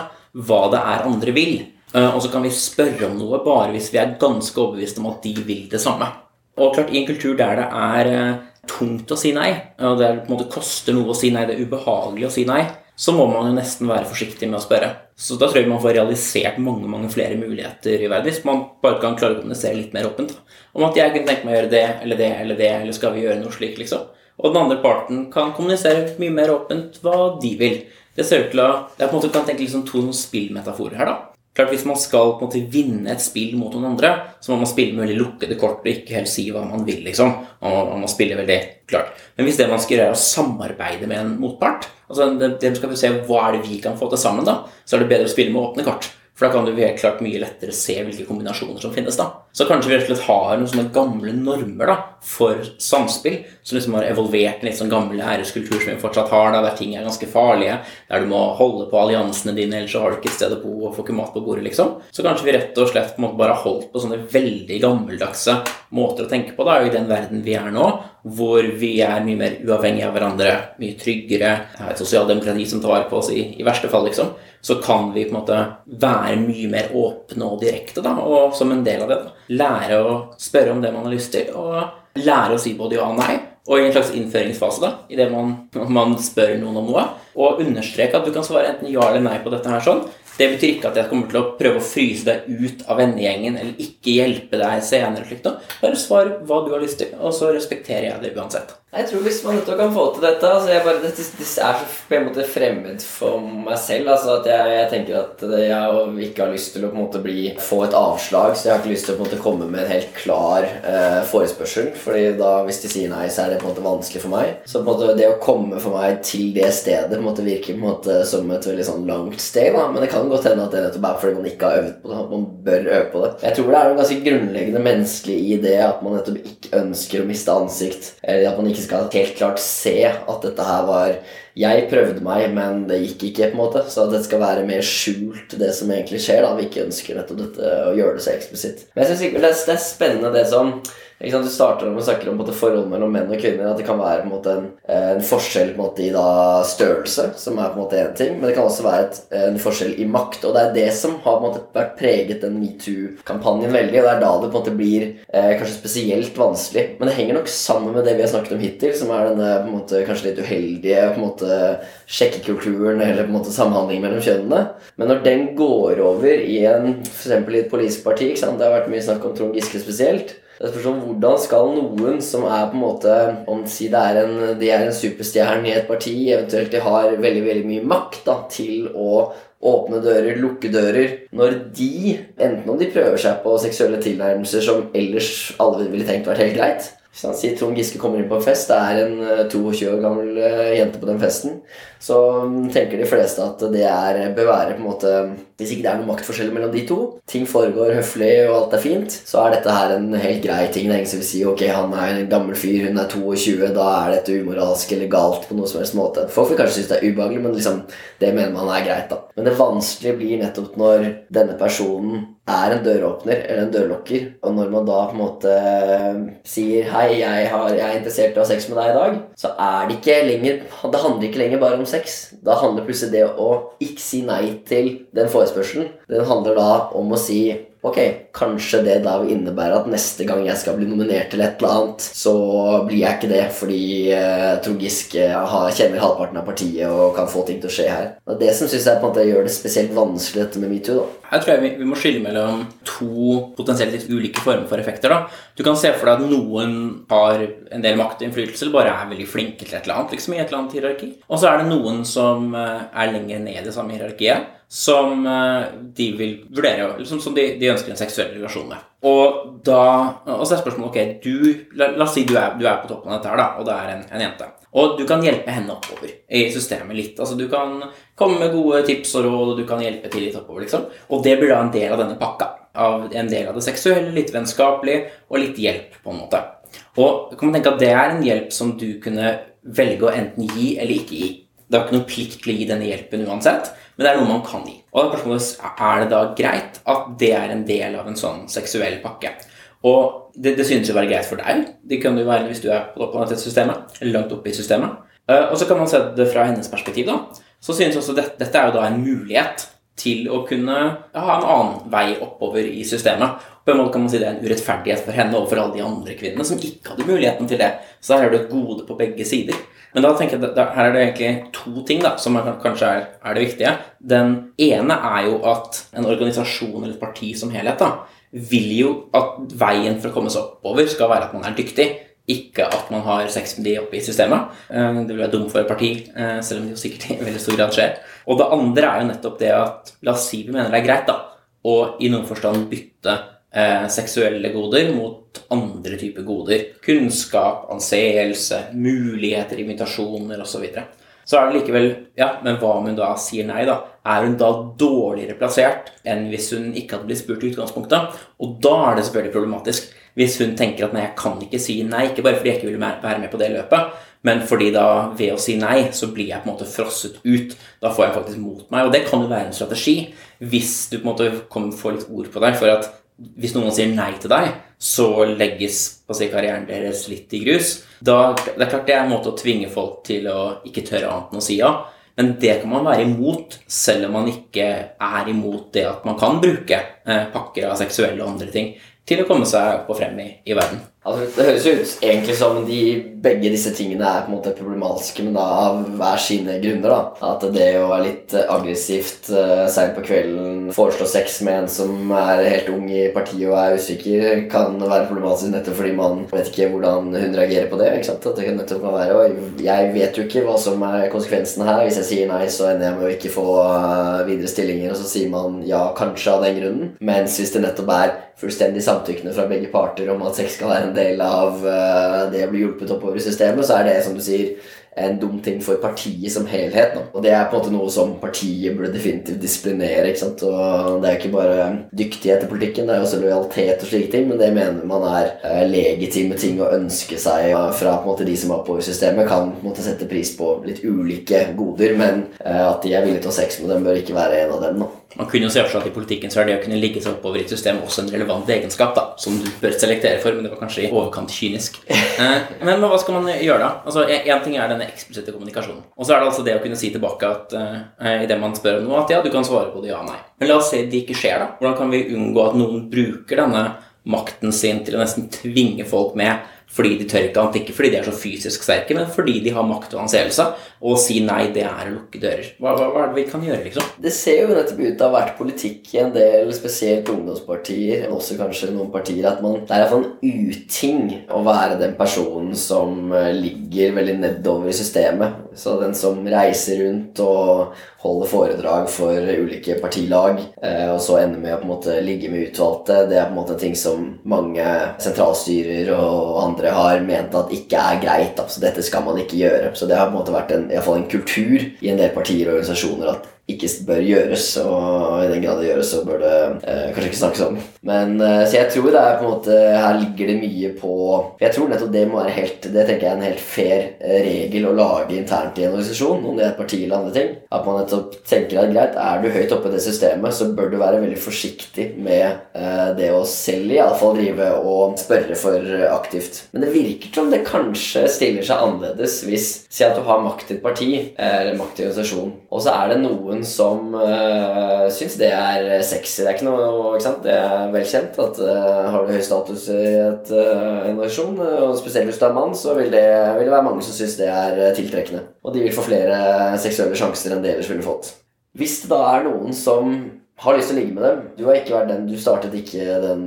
hva det er andre vil. Eh, og så kan vi spørre om noe bare hvis vi er ganske overbevist om at de vil det samme. Og klart, i en kultur der det er eh, tungt å si nei, og det på en måte koster noe å si nei, det er ubehagelig å si nei, så må man jo nesten være forsiktig med å spørre. Så da tror jeg man får realisert mange mange flere muligheter i verden hvis man bare kan klare å kommunisere litt mer åpent. Om at jeg kunne tenke meg å gjøre det eller det eller det, eller skal vi gjøre noe slik, liksom. Og den andre parten kan kommunisere mye mer åpent hva de vil. Det ser ut til å er på en måte kan tenke liksom to spillmetaforer her, da. Klart Hvis man skal på en måte vinne et spill mot noen andre, så må man spille med veldig lukkede kort og ikke helt si hva man vil. liksom. Man må, man må spille veldig klart. Men hvis det man skal gjøre, er å samarbeide med en motpart, altså det, det skal vi se hva er det vi kan få til sammen, da, så er det bedre å spille med åpne kort. For da kan du helt klart mye lettere se hvilke kombinasjoner som finnes. da. Så kanskje vi rett og slett har noen sånne gamle normer da, for samspill, som liksom har evolvert en litt sånn gammel æreskultur som vi fortsatt har, da, der ting er ganske farlige, der du må holde på alliansene dine, ellers så har du ikke et sted å bo og får ikke mat på bordet, liksom. Så kanskje vi rett og slett på en måte bare har holdt på sånne veldig gammeldagse måter å tenke på da, i den verden vi er nå, hvor vi er mye mer uavhengige av hverandre, mye tryggere, har et sosialdemokrati som tar vare på oss i, i verste fall, liksom så kan vi på en måte være mye mer åpne og direkte. da, Og som en del av det da, lære å spørre om det man har lyst til, og lære å si både ja og nei. Og i en slags innføringsfase, da, idet man, man spør noen om noe. Og understreke at du kan svare enten ja eller nei på dette her sånn. Det betyr ikke at jeg kommer til å prøve å fryse deg ut av vennegjengen eller ikke hjelpe deg senere. Bare svar hva du har lyst til, og så respekterer jeg det uansett. Jeg tror hvis man nettopp kan få til dette altså jeg bare, Det, det er så på en måte fremmed for meg selv. Altså at jeg, jeg tenker at jeg ikke har lyst til å på en måte bli, få et avslag. Så jeg har ikke lyst til å på en måte komme med en helt klar eh, forespørsel. Fordi da hvis de sier nei, så er det på en måte vanskelig for meg. Så på en måte det å komme for meg til det stedet på en måte virker på en måte som et veldig sånn langt steg. Da. Men det kan godt hende at det nettopp er fordi man ikke har øvd på det. At man bør øve på det. Jeg tror det er noe ganske grunnleggende menneskelig i det at man nettopp ikke ønsker å miste ansikt. Eller at man ikke ikke skal helt klart se at dette her var Jeg prøvde meg, men det gikk ikke. på en måte Så at det skal være mer skjult, det som egentlig skjer. da Vi ikke ønsker nettopp dette å gjøre det så eksplisitt. Men jeg synes det, det er spennende det som du starter med å snakke om forholdet mellom menn og kvinner. At det kan være en, måte, en, en, forskjell en måte, i da, størrelse, som er på en måte én ting. Men det kan også være et, en forskjell i makt. Og det er det som har måte, vært preget den metoo-kampanjen veldig. Og det er da det på en måte blir eh, kanskje spesielt vanskelig. Men det henger nok sammen med det vi har snakket om hittil, som er denne på en måte, kanskje litt uheldige på en måte, sjekkekulturen eller på en måte samhandling mellom kjønnene. Men når den går over i en f.eks. i et politisk parti Det har vært mye snakk om Trond Giske spesielt det hvordan skal noen som er på en måte Om si det er en, de er en superstjerne i et parti, eventuelt de har veldig veldig mye makt da, til å åpne dører, lukke dører Når de, enten om de prøver seg på seksuelle tilnærmelser som ellers alle ville tenkt vært helt greit Hvis han sier Trond Giske kommer inn på en fest, det er en 22 eh, år gammel eh, jente på den festen, så mm, tenker de fleste at det er, bør være på en måte hvis ikke det er noen maktforskjeller mellom de to, ting foregår høflig og alt er fint, så er dette her en helt grei ting. Det er ingen som vil si ok, han er en gammel fyr, hun er 22, da er dette umoralsk eller galt på noe som helst måte. Folk vil kanskje synes det er ubehagelig, men liksom, det mener man er greit. da. Men det vanskelige blir nettopp når denne personen er en døråpner eller en dørlokker, og når man da på en måte eh, sier 'hei, jeg, har, jeg er interessert i å ha sex med deg i dag', så er det ikke lenger Det handler ikke lenger bare om sex. Da handler plutselig det å ikke si nei til den forespørselen. Den handler da om å si Ok, kanskje det da innebærer at neste gang jeg skal bli nominert til et eller annet, så blir jeg ikke det fordi eh, Trond Giske kjenner halvparten av partiet og kan få ting til å skje her. Det er det som synes jeg på en måte gjør det spesielt vanskelig, dette med metoo. da. Her tror jeg vi, vi, må skille mellom to potensielt litt ulike former for effekter. da. Du kan se for deg at noen har en del makt og innflytelse, eller bare er veldig flinke til et eller annet, liksom i et eller annet hierarki. Og så er det noen som eh, er lenger ned i samme hierarkiet som eh, de vil vurdere liksom, som de, de, ønsker en seksuell relasjon med. Og da og så er spørsmålet ok, du, la, la, oss si du er, du er, på toppen av dette her da, og det er en, en, jente. Og du kan hjelpe henne oppover i systemet litt. altså Du kan komme med gode tips og råd, og du kan hjelpe til litt oppover. liksom. Og det blir da en del av denne pakka. Av en del av det seksuelle, litt vennskapelig og litt hjelp, på en måte. Og kan man tenke at det er en hjelp som du kunne velge å enten gi eller ikke gi. Det er ikke noen plikt til å gi denne hjelpen uansett men det er noe man kan gi. Og da spørsmålet er det da greit at det er en del av en sånn seksuell pakke. Og det, det synes jo å være greit for deg. Det kan det jo være hvis du er på dette systemet, eller langt oppe i systemet. Uh, og så kan man se det fra hennes perspektiv. da. Så synes også dette, dette er jo da en mulighet til å kunne ha en annen vei oppover i systemet. På en måte kan man si Det er en urettferdighet for henne og for alle de andre kvinnene som ikke hadde muligheten til det. Så her er det et gode på begge sider. Men da tenker jeg at her er det egentlig to ting da, som er, kanskje er, er, det viktige. Den ene er jo at en organisasjon eller et parti som helhet da, vil jo at veien for å komme seg oppover skal være at man er dyktig. Ikke at man har sex med de oppe i systemet. Eh, det vil være dumt for et parti, eh, selv om det jo sikkert i veldig stor grad skjer. Og det andre er jo nettopp det at la oss si vi mener det er greit da, å i noen forstand bytte eh, seksuelle goder mot andre typer goder. Kunnskap, anseelse, muligheter, invitasjoner osv. Så, videre. så er det likevel Ja, men hva om hun da sier nei, da? Er hun da dårligere plassert enn hvis hun ikke hadde blitt spurt i utgangspunktet? Og da er det selvfølgelig problematisk. Hvis hun tenker at nei, jeg kan ikke si nei, ikke bare fordi jeg ikke vil være med på det løpet, men fordi da ved å si nei, så blir jeg på en måte frosset ut. Da får jeg faktisk mot meg. Og det kan jo være en strategi hvis du på en måte får litt ord på deg for at hvis noen sier nei til deg, så legges si, karrieren deres litt i grus. Da, det er klart det er en måte å tvinge folk til å ikke tørre annet enn å si ja. Men det kan man være imot, selv om man ikke er imot det at man kan bruke eh, pakker av seksuelle og andre ting til å komme seg opp og frem i, i verden. Altså, det høres jo ut egentlig som de, begge disse tingene er på en måte problematiske, men da av hver sine grunner. da At det å være litt eh, aggressivt uh, seint på kvelden, foreslå sex med en som er helt ung i partiet og er usikker, kan være problematisk nettopp fordi man vet ikke hvordan hun reagerer på det. ikke sant? At det nettopp kan være Og jeg vet jo ikke hva som er konsekvensen her. Hvis jeg sier nei, så ender jeg med å ikke få uh, videre stillinger, og så sier man ja, kanskje av den grunnen. Mens hvis det nettopp er fullstendig samtykkende fra begge parter om at sex skal være en del av uh, det å bli hjulpet oppover i systemet, så er det, som du sier, en dum ting for partiet som helhet. Da. Og det er på en måte noe som partiet burde definitivt disiplinere. ikke sant? Og Det er ikke bare dyktighet i politikken, det er også lojalitet og slike ting, men det mener man er uh, legitime ting å ønske seg fra på en måte de som er på systemet. Kan på en måte sette pris på litt ulike goder, men uh, at de er villige til å ha sex med dem, bør ikke være en av dem. da. Man kunne jo se for seg at i politikken så er det å kunne ligge seg oppover i et system også en relevant egenskap, da, som du bør selektere for, men det var kanskje i overkant kynisk. Eh, men hva skal man gjøre, da? Altså, Én ting er denne eksplisitte kommunikasjonen. Og så er det altså det å kunne si tilbake at uh, i det man spør om noe, at ja, du kan svare på det ja nei. Men la oss si det ikke skjer, da. Hvordan kan vi unngå at noen bruker denne makten sin til å nesten tvinge folk med fordi de tør ikke annet. Ikke fordi de er så fysisk sterke, men fordi de har makt og anseelse. Og si nei, det er å lukke dører. Hva, hva, hva, er det vi kan gjøre, liksom? Det ser jo nettopp ut ha vært politikk i en del, spesielt ungdomspartier, men også kanskje noen partier, at man Det er iallfall en uting å være den personen som ligger veldig nedover i systemet. Så den som reiser rundt og holder foredrag for ulike partilag, og så ender med å på en måte ligge med utvalgte, det er på en måte ting som mange sentralstyrer og andre har ment at ikke er greit. Da. Så dette skal man ikke gjøre. Så det har på en måte vært en, i fall en kultur i en del partier og organisasjoner at ikke bør gjøres, og i den grad det gjøres, så bør det eh, kanskje ikke snakkes om. Men eh, Så jeg tror det er på en måte Her ligger det mye på Jeg tror nettopp det må være helt Det tenker jeg er en helt fair eh, regel å lage internt i en organisasjon, om det er et parti eller andre ting. At man nettopp tenker at greit, er du høyt oppe i det systemet, så bør du være veldig forsiktig med eh, det å selv i alle fall drive og spørre for aktivt. Men det virker som det kanskje stiller seg annerledes hvis Si at du har makt i et parti, eller makt i en organisasjon, og så er det noen som uh, syns det er sexy. Det er ikke noe, ikke sant? Det er vel kjent at uh, har du høy status i et, uh, en nasjon, og spesielt hvis du er mann, så vil det, vil det være mange som syns det er tiltrekkende. Og de vil få flere seksuelle sjanser enn de ellers ville fått. Hvis det da er noen som har lyst til å ligge med dem Du har ikke vært den, du startet ikke den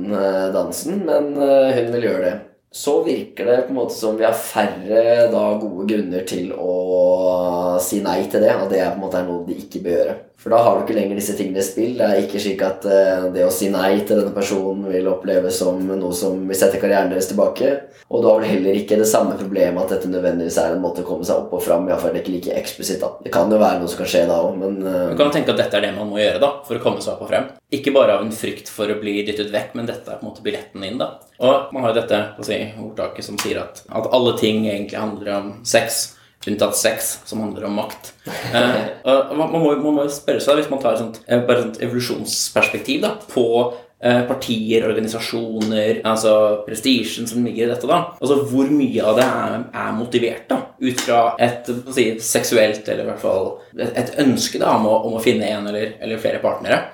dansen, men hun vil gjøre det så virker det på en måte som vi har færre da, gode grunner til å si nei til det. Og det er på en måte noe de ikke bør gjøre. For da har du ikke lenger disse tingene i spill. Det er ikke slik at uh, det å si nei til denne personen vil oppleves som noe som vil sette karrieren deres tilbake. Og du har vel heller ikke det samme problemet at dette nødvendigvis er en måte å komme seg opp og fram. Iallfall ikke like eksplisitt. Det kan jo være noe som kan skje da òg, men uh... Man kan tenke at dette er det man må gjøre da, for å komme seg opp og frem. Ikke bare av en frykt for å bli dyttet vekk, men dette er på en måte billetten inn. da. Og man har jo dette si, ordtaket som sier at, at alle ting egentlig handler om sex unntatt sex, som handler om makt. Eh, man, må, man, må, spørre seg, hvis man tar et sånt, eh, et evolusjonsperspektiv da, på eh, partier, organisasjoner, altså prestisjen som ligger i dette, da. Altså hvor mye av det er, er motivert da, ut fra et si, seksuelt, eller i hvert fall et, et ønske da, om å, om å finne en eller, eller flere partnere.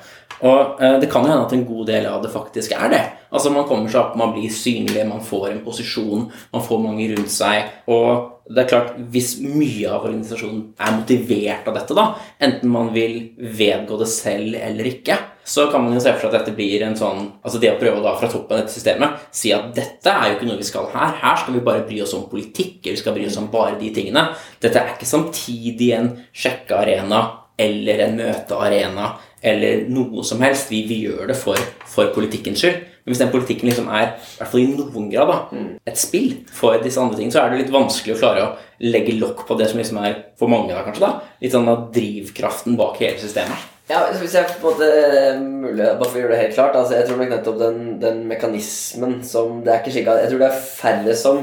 Og eh, det kan jo hende at en god del av det faktisk er det. Altså Man kommer seg opp, man blir synlig, man får en posisjon, man får mange rundt seg. Og det er klart, hvis mye av organisasjonen er motivert av dette, da, enten man vil vedgå det selv eller ikke, så kan man jo se for seg at dette blir en sånn Altså det å prøve da fra toppen av dette systemet si at dette er jo ikke noe vi skal her. Her skal vi bare bry oss om politikk, vi skal bry oss om bare de tingene. Dette er ikke samtidig en sjekkearena eller en møtearena eller noe som helst. Vi, vi gjør det for, for politikkens skyld. Men hvis den politikken liksom er i hvert fall i noen grad da, mm. et spill for disse andre tingene, så er det litt vanskelig å klare å legge lokk på det som liksom er for mange da, kanskje da, litt sånn av drivkraften bak hele systemet. Ja, hvis jeg på en måte eh, mulig, Bare for å gjøre det helt klart altså Jeg tror nok nettopp den, den mekanismen som Det er ikke slik at Jeg tror det er færre som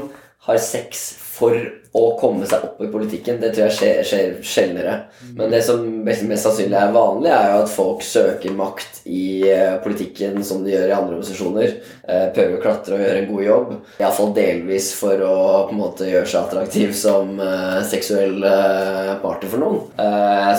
har sex for å komme seg opp i politikken. Det tror jeg skjer, skjer sjeldnere. Men det som mest, mest, sannsynlig er vanlig, er jo at folk søker makt i uh, politikken som de gjør i andre organisasjoner. Uh, prøver å klatre og gjøre en god jobb. Iallfall delvis for å på en måte gjøre seg attraktiv som uh, seksuell partner for noen.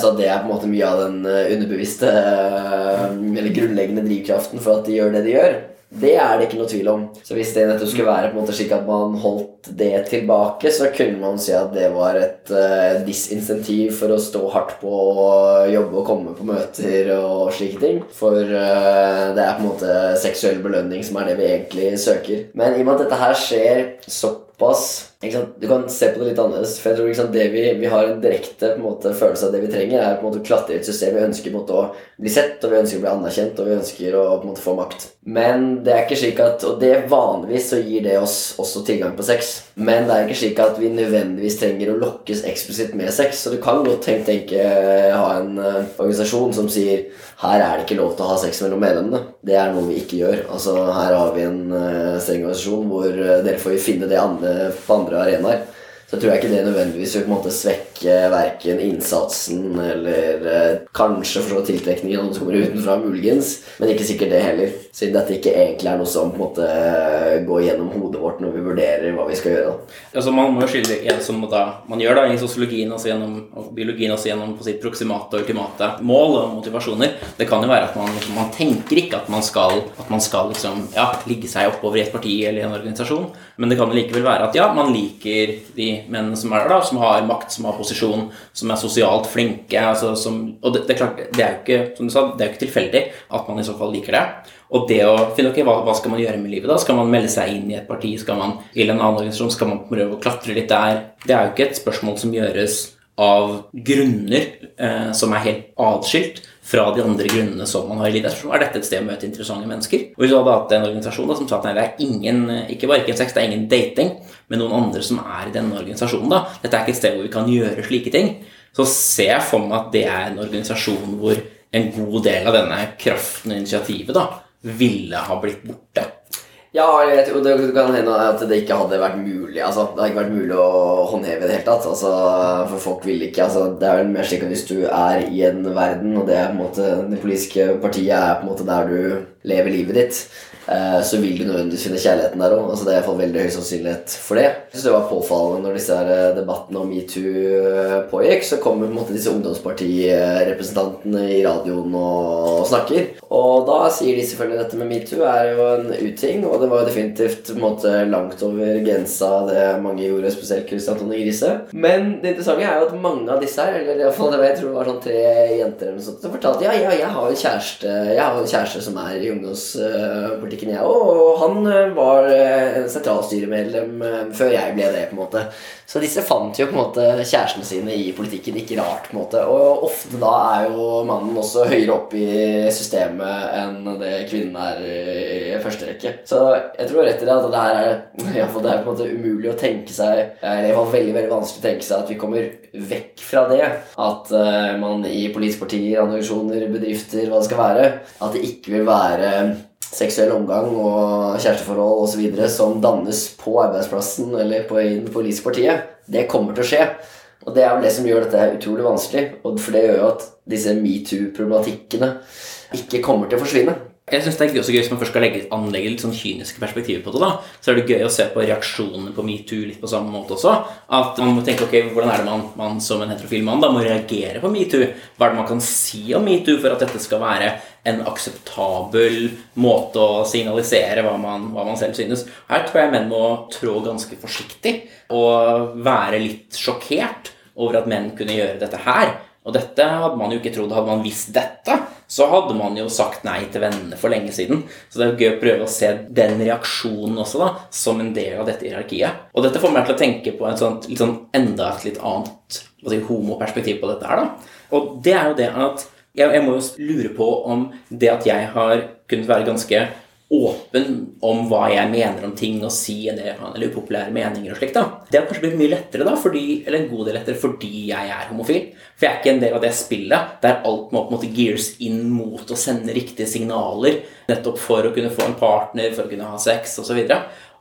så det er på en måte mye av den underbevisste eller grunnleggende drivkraften for at de gjør det de gjør. Det er det ikke noe tvil om. Så hvis det nettopp skulle være på en måte slik at man holdt det tilbake, så kunne man si at det var et uh, disinsentiv for å stå hardt på å jobbe og komme på møter og slike ting. For uh, det er på en måte seksuell belønning som er det vi egentlig søker. Men i og med at dette her skjer såpass du kan se på det litt annerledes. For jeg tror sant, det vi, vi, har en direkte en måte, følelse av det vi trenger, er på en måte å klatre i et system. Vi ønsker måte, å bli sett, og vi ønsker å bli anerkjent, og vi ønsker å på en måte, få makt. Men det er ikke slik at Og det vanligvis så gir det oss også tilgang på sex. Men det er ikke slik at vi nødvendigvis trenger å lokkes eksplisitt med sex. Så du kan godt tenke, tenke ha en uh, organisasjon som sier her er det ikke lov til å ha sex mellom medlemmene. Det er noe vi ikke gjør. Altså Her har vi en uh, streng organisasjon hvor uh, dere får finne det andre på andre andre arenaer. Så tror jeg ikke det nødvendigvis vil på en måte svekke verken innsatsen eller eh, kanskje for så tiltrekningen av noen som kommer utenfra, muligens. Men ikke sikkert det heller, siden dette ikke egentlig er noe som på en måte eh, går gjennom hodet vårt når vi vurderer hva vi skal gjøre. Altså, man må jo skille en som da, man gjør da i sosiologien og biologien også gjennom på sitt proksimate og ultimate mål og motivasjoner. Det kan jo være at man, liksom, man tenker ikke at man skal, at man skal liksom, ja, ligge seg oppover i et parti eller i en organisasjon, men det kan likevel være at ja, man liker de menn som er der, da, som har makt, som har posisjon, som er sosialt flinke. Altså, som, og det, det, er klart, det er jo ikke som du sa, det er jo ikke tilfeldig at man i så fall liker det. Og det å finne ok, hva, hva skal man gjøre med livet da? Skal man melde seg inn i et parti? Skal man i en annen organisasjon? Skal man prøve å klatre litt der? Det er jo ikke et spørsmål som gjøres av grunner eh, som er helt atskilt fra de andre grunnene som man har i så er dette et sted å møte interessante mennesker. Og Hvis du hadde hatt en organisasjon da, som sa at nei, det er ingen, ikke bare ikke en sex, det er ingen dating, men noen andre som er i denne organisasjonen, da, dette er ikke et sted hvor vi kan gjøre slike ting, så ser jeg for meg at det er en organisasjon hvor en god del av denne kraften og initiativet da, ville ha blitt borte. Ja, jeg tror det kan hende at det ikke hadde vært mulig. Altså, det hadde ikke vært mulig å håndheve det hele tatt. Altså, for folk vil ikke altså, Det er vel mer slik at hvis du er i en verden, og det er på en måte det politiske partiet er på en måte der du lever livet ditt, Eh, så vil du nødvendigvis finne kjærligheten der òg. Altså, det er iallfall veldig høy sannsynlighet for det. Jeg synes det var påfallende når disse her eh, debattene om metoo eh, pågikk, så kommer på en måte disse ungdomspartirepresentantene i radioen og snakker. Og da sier de selvfølgelig dette med metoo er jo en uting, og det var jo definitivt på en måte langt over grensa det mange gjorde, spesielt Christian Tone Grise. Men det interessante er jo at mange av disse her, eller iallfall jeg tror det var sånn tre jenter eller noe sånt, som fortalte ja, ja, jeg har en kjæreste, jeg har en kjæreste som er i ungdomspartiet politikken, jeg òg. Og han eh, var eh, sentralstyremedlem eh, før jeg ble det. på en måte Så disse fant jo på en måte kjærestene sine i politikken. Ikke rart. på en måte Og ofte da er jo mannen også høyere opp i systemet enn det kvinnen er i første rekke. Så jeg tror rett i det at det her er, det er på en måte umulig å tenke seg Eller i veldig veldig vanskelig å tenke seg at vi kommer vekk fra det. At man i politiske partier, organisasjoner, bedrifter, hva det skal være, at det ikke vil være seksuell omgang og kjæresteforhold osv. som dannes på arbeidsplassen eller på, i det politiske partiet, det kommer til å skje. Og det er vel det som gjør dette utrolig vanskelig. For det gjør jo at disse metoo-problematikkene ikke kommer til å forsvinne. Jeg synes det er også gøy Hvis man først skal legge, anlegge litt sånn kyniske perspektiver på det, da, så er det gøy å se på reaksjonene på metoo litt på samme måte også. At man må tenke ok, hvordan er det man, man som en heterofil mann da må reagere på metoo? Hva er det man kan si om metoo for at dette skal være en akseptabel måte å signalisere hva man, hva man selv synes? Her tror jeg menn må trå ganske forsiktig og være litt sjokkert over at menn kunne gjøre dette her. Og dette hadde man jo ikke trodd. Hadde man visst dette, så hadde man jo sagt nei til vennene for lenge siden. Så det er jo gøy å prøve å se den reaksjonen også da, som en del av dette hierarkiet. Og dette får meg til å tenke på et sånt, sånn enda et litt annet si, homoperspektiv på dette her. da. Og det er jo det at jeg, jeg må jo lure på om det at jeg har kunnet være ganske åpen om hva jeg mener om ting og si en del eller upopulære meninger og slikt. da. Det har kanskje blitt mye lettere, da, fordi, eller en god del lettere fordi jeg er homofil. For jeg er ikke en del av det spillet der alt må på en måte gears inn mot å sende riktige signaler nettopp for å kunne få en partner, for å kunne ha sex osv.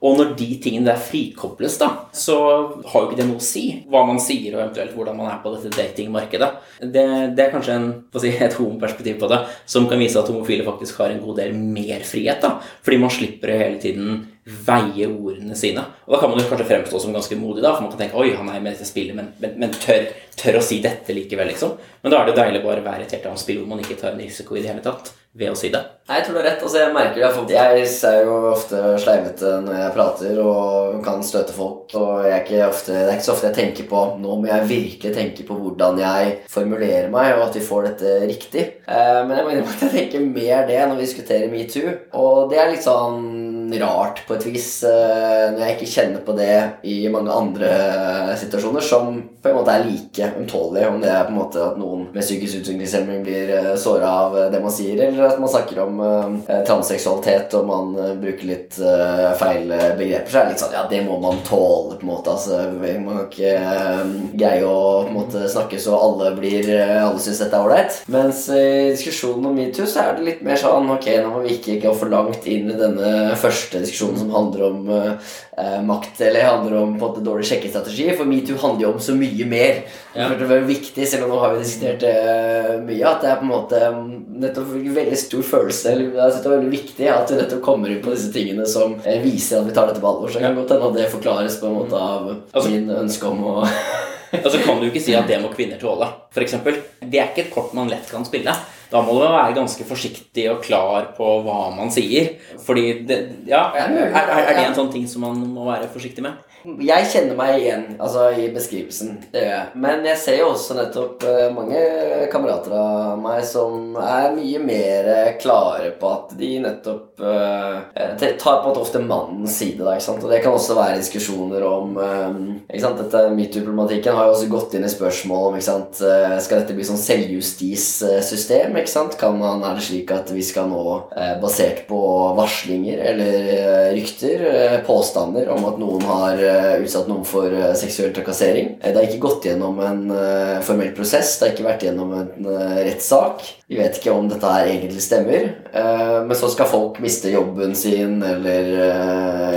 Og når de tingene der frikobles, da, så har jo ikke det noe å si hva man sier, og eventuelt hvordan man er på dette datingmarkedet. Det, det er kanskje en, si, et homoperspektiv på det som kan vise at homofile faktisk har en god del mer frihet. da, Fordi man slipper hele tiden veie ordene sine. Og da kan man jo kanskje fremstå som ganske modig, da, for man kan tenke oi, han er med dette spillet, men, men, men tør, tør, å si dette likevel, liksom. Men da er det deilig bare å være et helt annet spill hvor man ikke tar en risiko i det hele tatt ved å si det. Nei, jeg tror du har rett. altså Jeg merker det, for jeg er jo ofte sleivete når jeg prater og kan støte folk. Og jeg er ikke ofte, det er ikke så ofte jeg tenker på Nå må jeg virkelig tenke på hvordan jeg formulerer meg, og at vi får dette riktig. Eh, men jeg mener at jeg tenker mer det når vi diskuterer metoo. Og det er litt sånn rart på et vis eh, når jeg ikke kjenner på det i mange andre situasjoner som på en måte er like ømtålige. Om det er på en måte at noen med psykisk utviklingshemming blir eh, såra av det man sier, eller at man snakker om transseksualitet og man bruker litt feil begreper, så er det litt sånn Ja, det må man tåle, på en måte. Altså, man kan ikke greie å på en måte snakke så alle blir Alle syns dette er ålreit. Mens i diskusjonen om metoo så er det litt mer sånn Ok, nå må vi ikke gå for langt inn i denne første diskusjonen som handler om makt, eller handler om på en måte dårlig sjekkestrategi, for metoo handler jo om så mye mer. Ja. Det er viktig, selv om nå har vi diskutert det mye, at det er på en måte nettopp en veldig stor følelse eller Jeg synes det er veldig viktig at vi nettopp kommer inn på disse tingene som eh, viser at vi tar dette på alvor. Så det kan godt hende at det forklares på en måte av altså, min ønske om å Altså kan du ikke si at det må kvinner tåle, f.eks. Det er ikke et kort man lett kan spille. Da må du være ganske forsiktig og klar på hva man sier. Fordi det, ja, er, er det en sånn ting som man må være forsiktig med? Jeg kjenner meg igjen altså, i beskrivelsen. Det gjør jeg. Men jeg ser jo også nettopp uh, mange kamerater av meg som er mye mer klare på at de nettopp uh, tar på en ofte mannens side. Da, ikke sant? Og det kan også være diskusjoner om um, ikke sant? Dette Metoo-problematikken har jo også gått inn i spørsmål om ikke sant? Skal dette bli sånn selvjustissystem? Ikke sant? Kan man, er det slik at vi skal nå, basert på varslinger eller rykter, påstander om at noen har Eh, utsatt noen for eh, seksuell trakassering. Eh, det har ikke gått gjennom en formell prosess, det har ikke vært gjennom en rettssak. Vi vet ikke om dette her egentlig stemmer. Men så skal folk miste jobben sin, eller,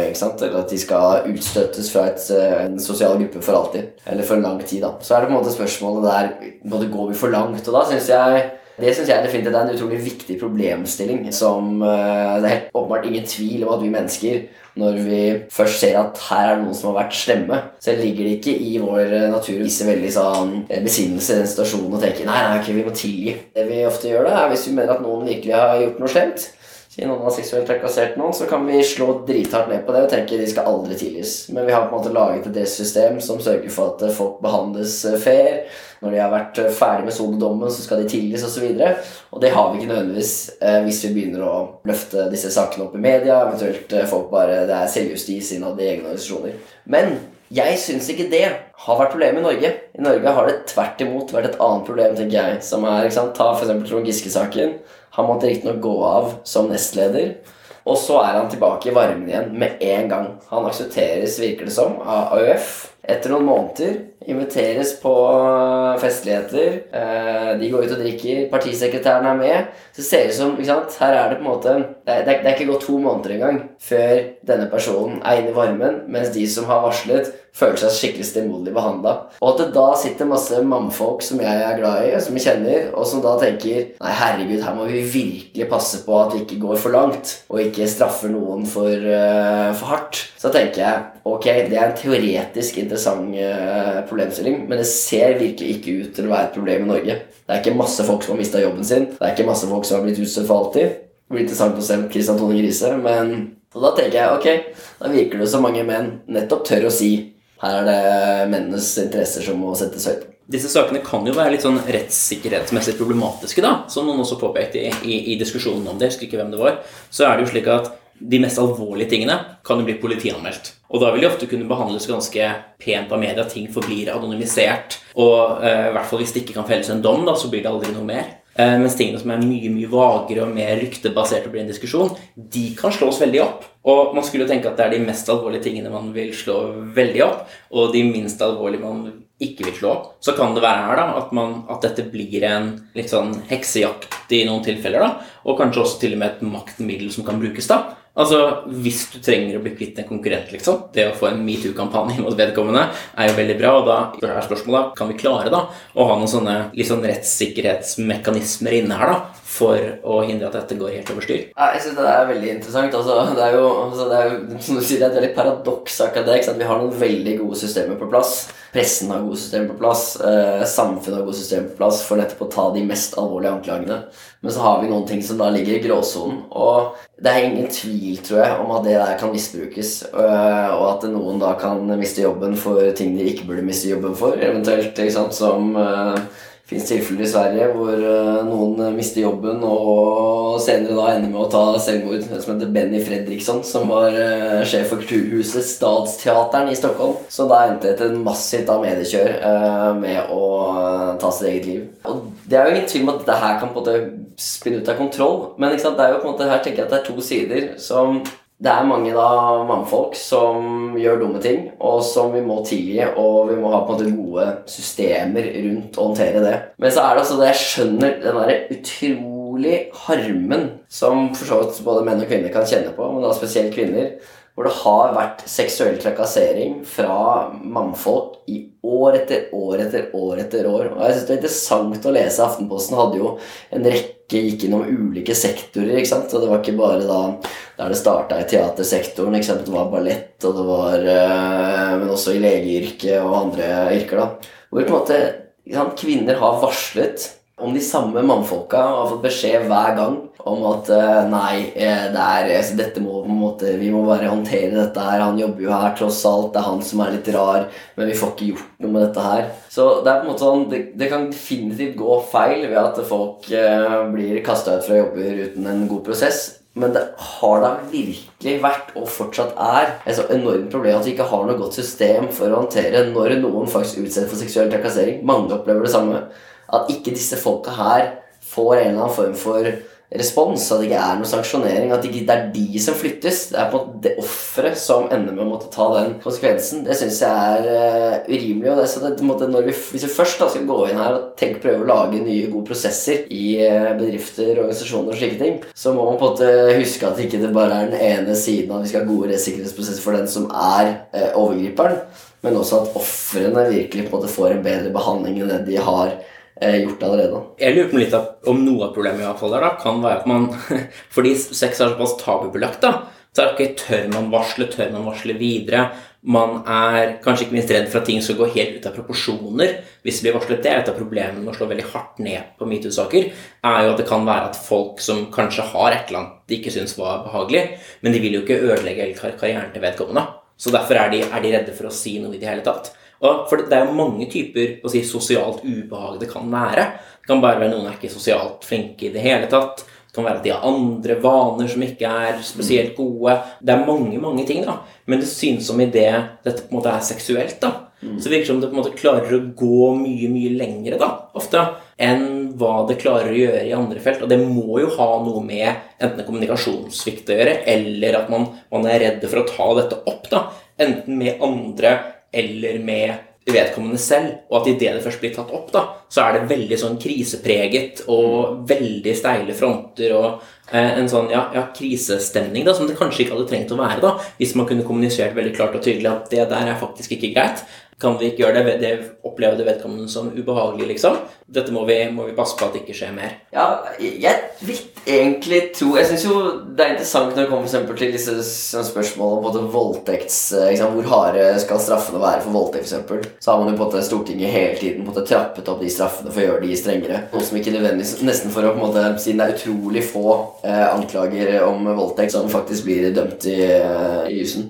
eller at de skal utstøttes fra et, en sosial gruppe for alltid. Eller for en lang tid. da. Så er det på en måte spørsmålet der går vi for langt. Og da syns jeg det synes jeg definitivt er en utrolig viktig problemstilling. Som Det er helt åpenbart ingen tvil om at vi mennesker når vi først ser at her er det noen som har vært slemme, så ligger det ikke i vår natur å vise veldig sånn eh, besinnelse i den situasjonen og tenke nei, nei, okay, vi må tilgi. Det vi ofte gjør, da, er hvis vi mener at noen virkelig har gjort noe slemt, siden noen har seksuelt trakassert noen, så kan vi slå drithardt ned på det og tenke de skal aldri tilgis. Men vi har på en måte laget et system som sørger for at folk behandles eh, fair når de har vært eh, ferdig med sonedommen, så skal de tilgis osv. Og, så og det har vi ikke nødvendigvis eh, hvis vi begynner å løfte disse sakene opp i media. Eventuelt eh, folk bare Det er selvjustis innad i egne organisasjoner. Men jeg syns ikke det har vært problemet i Norge. I Norge har det tvert imot vært et annet problem, tenker jeg. Som er, ikke sant, Ta f.eks. Trond Giske-saken. Han måtte riktignok gå av som nestleder. Og så er han tilbake i varmen igjen med en gang. Han aksepteres, virker det som, av AUF. Etter noen måneder inviteres på festligheter. Eh, de går ut og drikker. Partisekretæren er med. Så ser det som ikke sant? Her er det på en måte det er, det er ikke gått to måneder engang før denne personen er inne i varmen, mens de som har varslet, føler seg skikkelig stemoderlig behandla. Og at det da sitter masse mannfolk som jeg er glad i, som jeg kjenner, og som da tenker Nei, herregud, her må vi virkelig passe på at vi ikke går for langt, og ikke straffer noen for, uh, for hardt. Så tenker jeg ok, det er en teoretisk interessant uh, problemstilling, men det ser virkelig ikke ut til å være et problem i Norge. Det er ikke masse folk som har mista jobben sin. Det er ikke masse folk som har blitt utstøtt for alltid. Det blir interessant å se Christian Tone Grise, men så da tenker jeg ok, da virker det som mange menn nettopp tør å si her er det mennenes interesser som må settes høyt. Disse sakene kan jo være litt sånn rettssikkerhetsmessig problematiske, da, som noen også påpekte i, i, i diskusjonen om det. Jeg husker ikke hvem det var. Så er det jo slik at de mest alvorlige tingene kan jo bli politianmeldt. Og da vil de ofte kunne behandles ganske pent av media. Ting forblir anonymisert. Og eh, i hvert fall hvis det ikke kan felles en dom, da, så blir det aldri noe mer. Eh, mens tingene som er mye mye vagere og mer ryktebasert og blir en diskusjon, de kan slås veldig opp. Og man skulle tenke at det er de mest alvorlige tingene man vil slå veldig opp, og de minst alvorlige man ikke vil slå opp. Så kan det være her da, at, man, at dette blir en litt sånn heksejakt i noen tilfeller. da, Og kanskje også til og med et maktmiddel som kan brukes. da, Altså, Hvis du trenger å bli kvitt en konkurrent, liksom, det å få en metoo-kampanje mot vedkommende, er jo veldig bra. Og da er spørsmålet kan vi klare da, å ha noen sånne sånn rettssikkerhetsmekanismer inne her da, for å hindre at dette går helt over styr? Ja, jeg synes Det er veldig interessant. Altså, det, er jo, altså, det er jo som du sier, det er et veldig paradoks akkurat det. Sant? Vi har noen veldig gode systemer på plass. Pressen har gode systemer på plass. Eh, samfunnet har gode systemer på plass for nettopp å ta de mest alvorlige anklagene. Men så har vi noen ting som da ligger i gråsonen. Og det er ingen tvil, tror jeg, om at det der kan misbrukes. Øh, og at noen da kan miste jobben for ting de ikke burde miste jobben for. Eventuelt ikke sant, som uh, fins tilfeller i Sverige hvor uh, noen mister jobben og senere da ender med å ta selvmord. En som heter Benny Fredriksson, som var uh, sjef for kulturhuset Stadsteateren i Stockholm. Så da endte et massivt av mediekjør med å ta sitt eget liv. Og det er jo ingen tvil om at dette her kan på en måte spinne ut av kontroll, men det er jo på en måte her tenker jeg at det er to sider som det er mange da mannfolk som gjør dumme ting, og som vi må tilgi, og vi må ha på en måte gode systemer rundt å håndtere det. Men så er det altså det jeg skjønner den derre utrolig harmen som for så vidt både menn og kvinner kan kjenne på, men da spesielt kvinner, hvor det har vært seksuell trakassering fra mannfolk i år etter år etter år etter år. Og jeg synes det er interessant å lese. Aftenposten hadde jo en rekke gikk innom ulike sektorer. ikke sant? Og det var ikke bare da der det starta i teatersektoren. ikke sant? Det var ballett, og det var øh, Men også i legeyrket og andre yrker. da. Hvor på en måte sant, kvinner har varslet om de samme mannfolka og har fått beskjed hver gang om at uh, nei, eh, det er, altså, dette må på en måte, vi må bare håndtere dette her. Han jobber jo her, tross alt. Det er han som er litt rar, men vi får ikke gjort noe med dette her. Så det er på en måte sånn, det, det kan definitivt gå feil ved at folk eh, blir kasta ut fra jobber uten en god prosess. Men det har da virkelig vært, og fortsatt er, et så enormt problem at vi ikke har noe godt system for å håndtere når noen faktisk utsettes for seksuell trakassering. Mange opplever det samme. At ikke disse folka her får en eller annen form for respons, at det ikke er noe sanksjonering, at det ikke er de som flyttes. Det er på en måte det offeret som ender med å måtte ta den konsekvensen. Det syns jeg er uh, urimelig. og det, så det, måte, vi, Hvis vi først da skal gå inn her og tenke, prøve å lage nye, gode prosesser i uh, bedrifter, organisasjoner og slike ting, så må man på en måte huske at ikke det bare er den ene siden at vi skal ha gode rettssikkerhetsprosesser for den som er uh, overgriperen, men også at ofrene virkelig på en måte får en bedre behandling enn det de har gjort allerede. Jeg lurer på litt om noe av problemet i hvert fall der da, kan være at man Fordi sex er såpass tabubelagt, da, så er det ikke tør man varsle, tør man varsle videre. Man er kanskje ikke minst redd for at ting skal gå helt ut av proporsjoner hvis det blir varslet. Det er et av problemene med å slå veldig hardt ned på metoo-saker. er jo at det kan være at folk som kanskje har et eller annet de ikke syns var behagelig, men de vil jo ikke ødelegge karrieren til vedkommende. Så derfor er de, er de redde for å si noe i det hele tatt. For det er jo mange typer si, sosialt ubehag det kan være. Det kan bare være noen er ikke sosialt flinke i det hele tatt. Det kan være at de har andre vaner som ikke er spesielt gode. Det er mange mange ting, da. Men det synes som i det dette på en måte er seksuelt, da, mm. så virker det som det på en måte klarer å gå mye mye lengre da, ofte enn hva det klarer å gjøre i andre felt. Og det må jo ha noe med enten kommunikasjonssvikt å gjøre, eller at man, man er redd for å ta dette opp. da, Enten med andre eller med vedkommende selv, og at idet det først blir tatt opp, da, så er det veldig sånn krisepreget og veldig steile fronter og eh, en sånn ja, ja, krisestemning da, som det kanskje ikke hadde trengt å være da, hvis man kunne kommunisert veldig klart og tydelig at det der er faktisk ikke greit. Kan vi ikke gjøre det, det oppleve det vedkommende som ubehagelig, liksom? Dette må vi, må vi, passe på at det ikke skjer mer. Ja, jeg vil egentlig tro Jeg syns jo det er interessant når det kommer for til disse spørsmål om både voldtekts liksom, Hvor harde skal straffene være for voldtekt, f.eks.? Så har man jo på en måte Stortinget hele tiden på en måte trappet opp de straffene for å gjøre de strengere. Noe som ikke nødvendigvis Nesten for å på en måte Siden det er utrolig få eh, anklager om voldtekt som faktisk blir dømt i, eh, i jussen.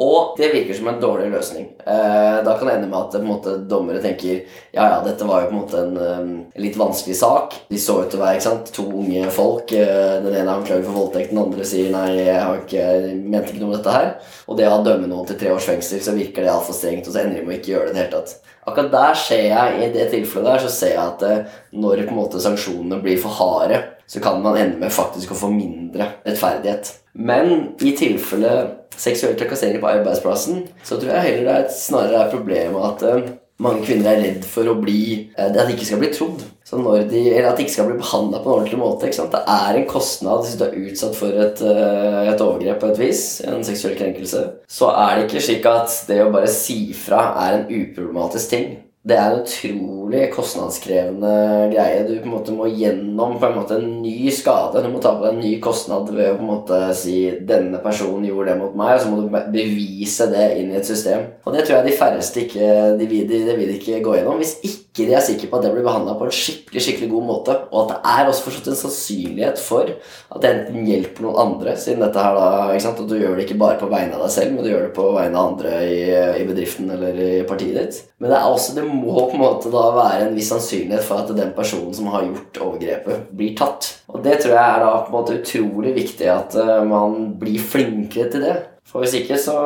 Og det virker som en dårlig løsning. Eh, da kan det ende med at på en måte, dommere tenker ja, ja, dette var jo på en måte en, um, litt vanskelig sak. De så ut til å være ikke sant? to unge folk. Eh, den ene er anklaget for voldtekt, den andre sier nei, jeg, har ikke, mente ikke noe om dette her. Og det å dømme noen til tre års fengsel, så virker det altfor strengt, og så ender de med å ikke gjøre det i det. Akkurat der ser jeg, i det tilfellet der, så ser jeg at eh, når på en måte sanksjonene blir for harde, så kan man ende med faktisk å få mindre rettferdighet. Men i tilfelle seksuell trakassering på arbeidsplassen, så tror jeg heller det er et, snarere er problemet at uh, mange kvinner er redd for å bli uh, At de ikke skal bli trodd. De, eller at de ikke skal bli behandla på en ordentlig måte. Det er en kostnad hvis du er utsatt for et, uh, et, overgrep på et vis, en seksuell krenkelse. Så er det ikke slik at det å bare si fra er en uproblematisk ting. Det er en utrolig kostnadskrevende greie. Du på en måte må gjennom på en måte en ny skade. Du må ta på deg en ny kostnad ved å på en måte si 'denne personen gjorde det mot meg', og så må du bevise det inn i et system. Og det tror jeg de færreste ikke de vil, de, vil ikke gå gjennom hvis ikke de er sikre på at det blir behandla på en skikkelig skikkelig god måte, og at det er også fortsatt en sannsynlighet for at det enten hjelper noen andre, siden dette her da, ikke sant, og du gjør det ikke bare på vegne av deg selv, men du gjør det på vegne av andre i, i bedriften eller i partiet ditt. Men det er også det må på en måte da være en viss sannsynlighet for at den personen som har gjort overgrepet, blir tatt. Og det tror jeg er da på en måte utrolig viktig at uh, man blir flinkere til det. For hvis ikke så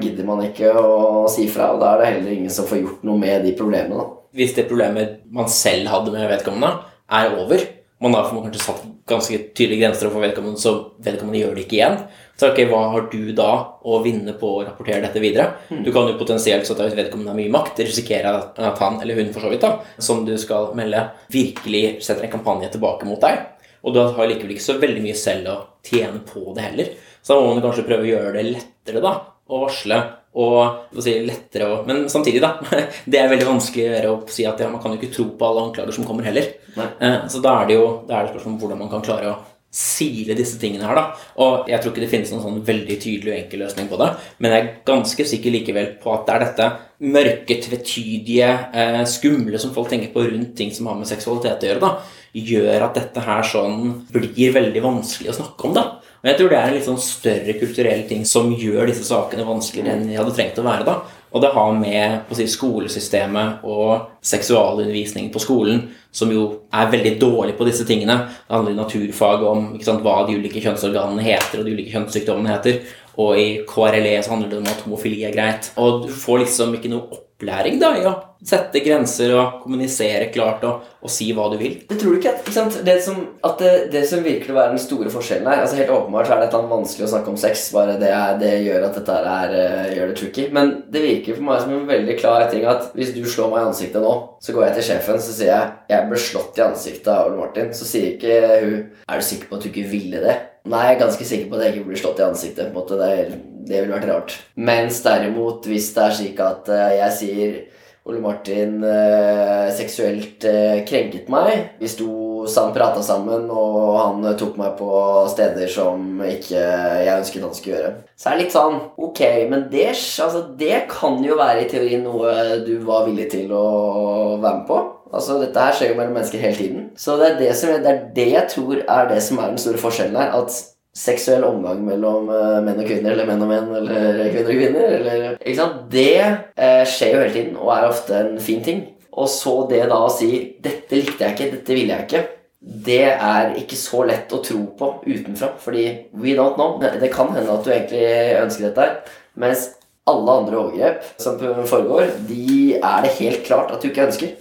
gidder man ikke å si fra, og da er det heller ingen som får gjort noe med de problemene. da. Hvis det problemet man selv hadde med vedkommende, er over, man har kanskje satt ganske tydelige grenser for vedkommende, så vedkommende gjør det ikke igjen. Så ok, hva har du da å vinne på å rapportere dette videre? Mm. Du kan jo potensielt, så hvis vedkommende har mye makt, risikere at han eller hun for så vidt da, som du skal melde, virkelig setter en kampanje tilbake mot deg. Og du har likevel ikke så veldig mye selv å tjene på det heller. Så da må man kanskje prøve å gjøre det lettere da, å varsle og si, lettere å Men samtidig, da. Det er veldig vanskelig å gjøre å si at ja, man kan jo ikke tro på alle anklager som kommer heller. Nei. Eh, så da er det jo det er det spørsmål om hvordan man kan klare å sile disse tingene her, da. Og jeg tror ikke det finnes noen sånn veldig tydelig og enkel løsning på det, men jeg er ganske sikker likevel på at det er dette mørke, tvetydige, eh, skumle som folk tenker på rundt ting som har med seksualitet å gjøre, da, gjør at dette her sånn blir veldig vanskelig å snakke om, da. Og jeg tror det er en litt sånn større kulturell ting som gjør disse sakene vanskeligere enn de hadde trengt å være, da. Og det har med si, skolesystemet og seksualundervisning på skolen, som jo er veldig dårlig på disse tingene. Det handler i naturfag om sant, hva de ulike kjønnsorganene heter, og de ulike kjønnssykdommene heter. Og i KRLE så handler det om at homofili er greit. Og du får liksom ikke noe opplæring da i å sette grenser og kommunisere klart og, og, si hva du vil. Det tror du ikke, sant? Det som, at det, det, som virker å være den store forskjellen her altså Helt åpenbart så er det vanskelig å snakke om sex. Bare det, er, det gjør at dette er, uh, gjør det tricky. Men det virker for meg som en veldig klar ting at hvis du slår meg i ansiktet nå, så går jeg til sjefen så sier jeg jeg ble slått i ansiktet av Ole Martin. Så sier ikke hun er du sikker på at du ikke ville det. Nei, jeg er ganske sikker på at jeg ikke blir slått i ansiktet. på en måte, Det, det ville vært rart. Mens derimot, hvis det er slik at uh, jeg sier Ole Martin eh, seksuelt eh, krenket meg. Vi sto sammen, prata sammen, og han eh, tok meg på steder som ikke jeg ønsket han skulle gjøre. Så er det litt sånn Ok, men det, altså, det kan jo være i teorien noe du var villig til å være med på. Altså, Dette her skjer jo mellom mennesker hele tiden. Så det er det, som, det er det jeg tror er det som er den store forskjellen her. At seksuell omgang mellom uh, menn og kvinner, eller menn og menn, eller kvinner og kvinner eller, ikke sant? Det uh, skjer jo hele tiden og er ofte en fin ting. Og så det da å si 'Dette likte jeg ikke. Dette ville jeg ikke', det er ikke så lett å tro på utenfra. Fordi we don't know. Det kan hende at du egentlig ønsker dette, mens alle andre overgrep som foregår, de er det helt klart at du ikke ønsker.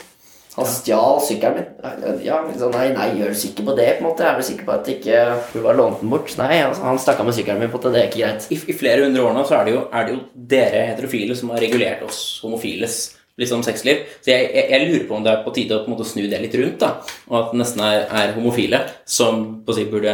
Han stjal sykkelen min. Ja, så nei, nei, gjør du sikker på det? på en måte? Er du sikker på at ikke hun bare lånt den bort? Nei, altså, han stakk av med sykkelen min. på det, det er ikke greit. I, I, flere hundre år nå så er det, jo, er det jo dere heterofile som har regulert oss homofiles liksom sexliv. Så jeg, jeg, jeg, lurer på om det er på tide å på måte snu det litt rundt. da, Og at det nesten er, er homofile som på å si, burde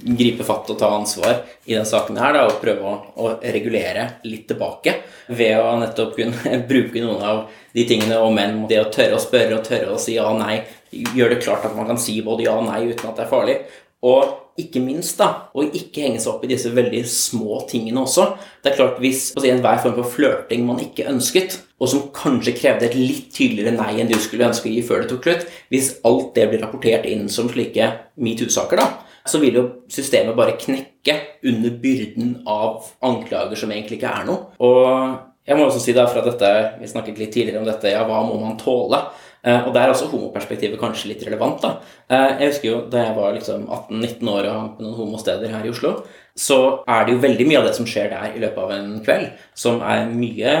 gripe fatt og ta ansvar i den saken her da, og prøve å, å regulere litt tilbake ved å nettopp kunne bruke noen av de tingene om menn. Det å tørre å spørre og tørre å si ja og nei. Gjør det klart at man kan si både ja og nei uten at det er farlig. Og ikke minst, da, å ikke henge seg opp i disse veldig små tingene også. Det er klart Hvis si, enhver form for flørting man ikke ønsket, og som kanskje krevde et litt tydeligere nei enn du skulle ønske å gi før det tok slutt, hvis alt det blir rapportert inn som slike metoo-saker, da, så vil jo systemet bare knekke under byrden av anklager som egentlig ikke er noe. Og jeg må også si da, for at dette, Vi snakket litt tidligere om dette. ja, Hva må man tåle? Eh, og der er også homoperspektivet kanskje litt relevant. da. Eh, jeg husker jo Da jeg var liksom 18-19 år og hang på noen homosteder her i Oslo, så er det jo veldig mye av det som skjer der i løpet av en kveld, som er mye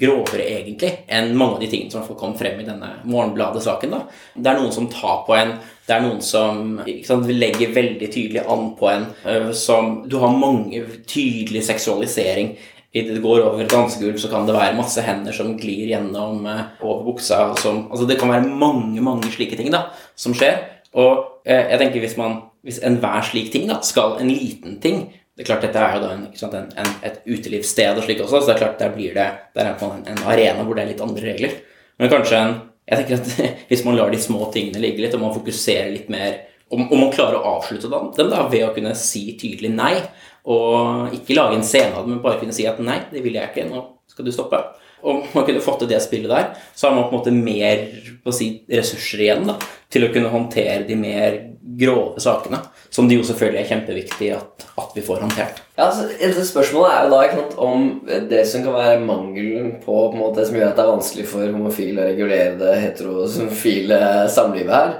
grovere egentlig enn mange av de tingene som kom frem i denne Morgenbladet-saken. da. Det er noen som tar på en, det er noen som sant, legger veldig tydelig an på en, uh, som Du har mange tydelig seksualisering idet det går over et dansegulv, så kan det være masse hender som glir gjennom eh, over buksa. Som, altså det kan være mange mange slike ting da, som skjer. Og eh, jeg tenker hvis, man, hvis enhver slik ting da, skal en liten ting det er klart Dette er jo da en, sant, en, en, et utelivssted og slik også, så det er klart der blir det, der er en, en arena hvor det er litt andre regler. Men kanskje en Jeg tenker at hvis man lar de små tingene ligge litt, og man fokuserer litt mer om, om man klarer å avslutte dem da, ved å kunne si tydelig nei, og ikke lage en scene men bare kunne si at nei, det vil jeg ikke, nå skal du stoppe. Om man kunne fått til det spillet der, så har man på en måte mer si, ressurser igjen da, til å kunne håndtere de mer grove sakene. Som det jo selvfølgelig er kjempeviktig at, at vi får håndtert. Ja, altså, Spørsmålet er jo da ikke sant, om det som kan være mangelen på, på en måte, som gjør at det er vanskelig for homofile å regulere det heterofile samlivet her,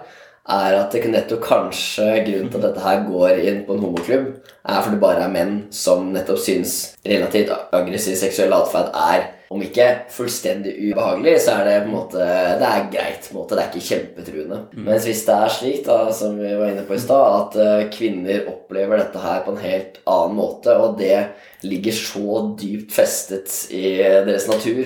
er at det nettopp kanskje grunnen til at dette her går inn på en homoklubb, er fordi det bare er menn som nettopp syns relativt aggressiv seksuell atferd er om ikke fullstendig ubehagelig, så er det på en måte Det er greit. på en måte, Det er ikke kjempetruende. Mm. Mens hvis det er slik, da, som vi var inne på i stad, at uh, kvinner opplever dette her på en helt annen måte, og det ligger så dypt festet i deres natur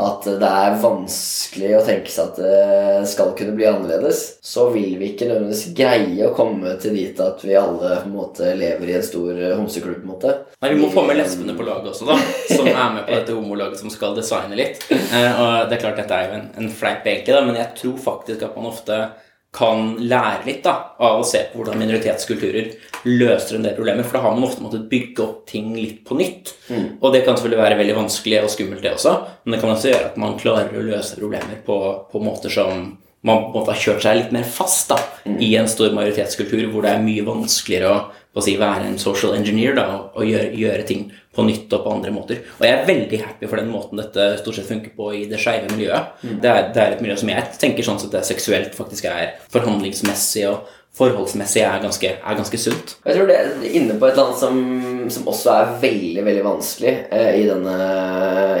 at det er vanskelig å tenke seg at det skal kunne bli annerledes, så vil vi ikke nødvendigvis greie å komme til dit at vi alle på en måte lever i en stor homseklubb. på en måte. Nei, Vi må få med lesbene på laget også, da, som er med på dette homolaget som skal designe litt. Eh, og det er klart Dette er jo en, en fleip, egentlig, da, men jeg tror faktisk at man ofte kan lære litt da, av å se på hvordan minoritetskulturer løser en del problemer. For da har man ofte måttet bygge opp ting litt på nytt. Mm. Og det kan selvfølgelig være veldig vanskelig og skummelt, det også. Men det kan også gjøre at man klarer å løse problemer på, på måter som man måte har kjørt seg litt mer fast da, mm. i en stor majoritetskultur hvor det er mye vanskeligere å å si, være en social engineer da, og gjøre, gjøre, ting på nytt og på andre måter. Og jeg er veldig happy for den måten dette stort sett funker på i det skeive miljøet. Mm. Det, er, det, er, et miljø som jeg tenker sånn at det seksuelt faktisk er forhandlingsmessig og forholdsmessig er ganske, er ganske sunt. Jeg tror det er inne på et eller annet som, som også er veldig veldig vanskelig eh, i denne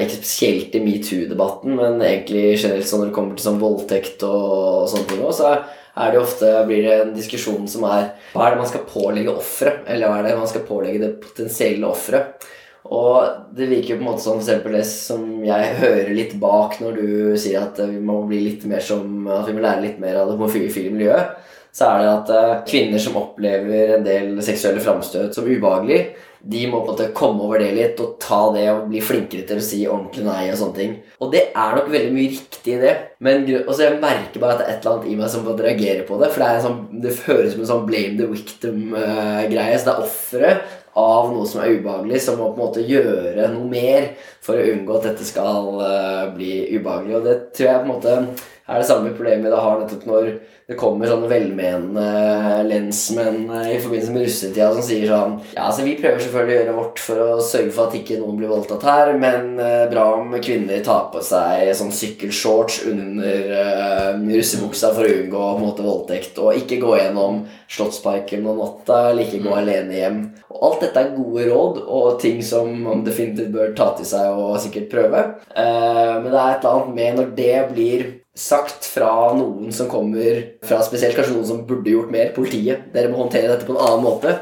Ikke spesielt i metoo-debatten, men egentlig generelt sånn når det kommer til sånn voldtekt og, og sånne ting også, så er det ofte, blir det en diskusjon som er Hva er det man skal pålegge offeret? Eller hva er det man skal pålegge det potensielle offeret? Og det virker jo på en måte som for det som jeg hører litt bak når du sier at vi må bli litt mer som At vi må lære litt mer av det homofile miljøet, så er det at eh, kvinner som opplever en del seksuelle framstøt som ubehagelig, de må på en måte komme over det litt og ta det og bli flinkere til å si ordentlig nei og sånne ting. Og det er nok veldig mye riktig i det. Men også jeg merker bare at det er et eller annet i meg som reagerer på det. For det, sånn, det høres som en sånn blame the victim-greie. så det er offeret av noe som er ubehagelig, som må på en måte gjøre noe mer for å unngå at dette skal uh, bli ubehagelig. Og det tror jeg på en måte er det samme problemet da har nettopp når det kommer sånne velmenende lensmenn i forbindelse med russetida som sier sånn Ja, altså vi prøver selvfølgelig å gjøre vårt for å sørge for at ikke noen blir voldtatt her, men uh, bra om kvinner tar på seg sånn sykkelshorts under uh, russebuksa for å unngå på en måte voldtekt, og ikke gå gjennom Slottsparken om natta, eller ikke gå mm. alene hjem. Og alt dette er gode råd og ting som man definitivt bør ta til seg og sikkert prøve. Uh, men det er et eller annet med når det blir sagt fra noen som kommer fra spesielt kanskje noen som burde gjort mer, politiet. Dere må håndtere dette på en annen måte.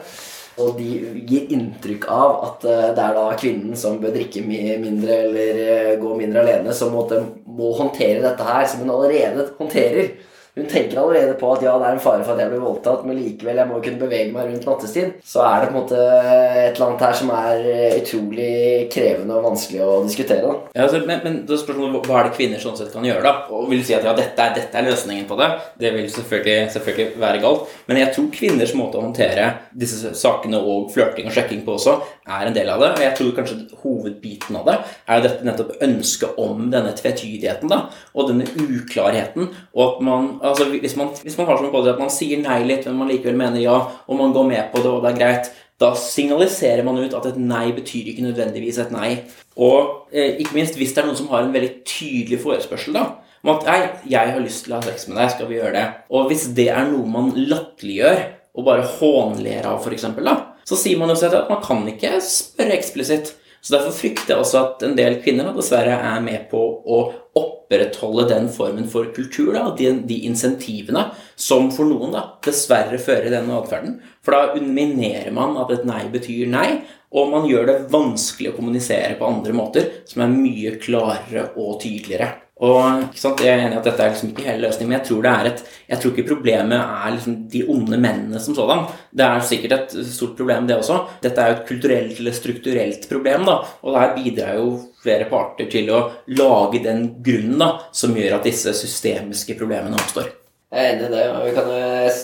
Og de gir inntrykk av at eh, det er da kvinnen som bør drikke mindre eller eh, gå mindre alene, som må håndtere dette her, som hun allerede håndterer. Hun tenker allerede på at ja, det er en fare for at jeg blir voldtatt, men likevel, jeg må kunne bevege meg rundt nattestid. Så er det på en måte et eller annet her som er utrolig krevende og vanskelig å diskutere. Da. Ja, altså, men, men da spørsmålet, hva er det kvinner sånn sett kan gjøre, da? Og vil du si at ja, dette er, dette er løsningen på det? Det vil selvfølgelig, selvfølgelig, være galt. Men jeg tror kvinners måte å håndtere disse sakene og flørting og sjekking på også, er en del av det. Og jeg tror kanskje hovedbiten av det er dette nettopp ønsket om denne tvetydigheten da, og denne uklarheten, og at man altså hvis man, hvis man har som policy at man sier nei litt, men man likevel mener ja, og man går med på det, og det er greit, da signaliserer man ut at et nei betyr ikke nødvendigvis et nei. Og eh, ikke minst hvis det er noen som har en veldig tydelig forespørsel, da. Om at nei, jeg har lyst til å ha sex med deg, skal vi gjøre det? Og hvis det er noe man latterliggjør og bare hånler av, f.eks., da, så sier man jo selv at man kan ikke spørre eksplisitt. Så Derfor frykter jeg også at en del kvinner dessverre er med på å opprettholde den formen for kultur, da, de, de insentivene som for noen da, dessverre fører denne atferden. For da underminerer man at et nei betyr nei, og man gjør det vanskelig å kommunisere på andre måter som er mye klarere og tydeligere. Og Jeg er enig i at dette er liksom ikke hele løsningen, men jeg tror, et, jeg tror ikke problemet er liksom de onde mennene som sådan. Det er sikkert et stort problem, det også. Dette er jo et kulturelt eller strukturelt problem, da, og der bidrar jo flere parter til å lage den grunnen da, som gjør at disse systemiske problemene oppstår. Jeg er enig i det. Kan,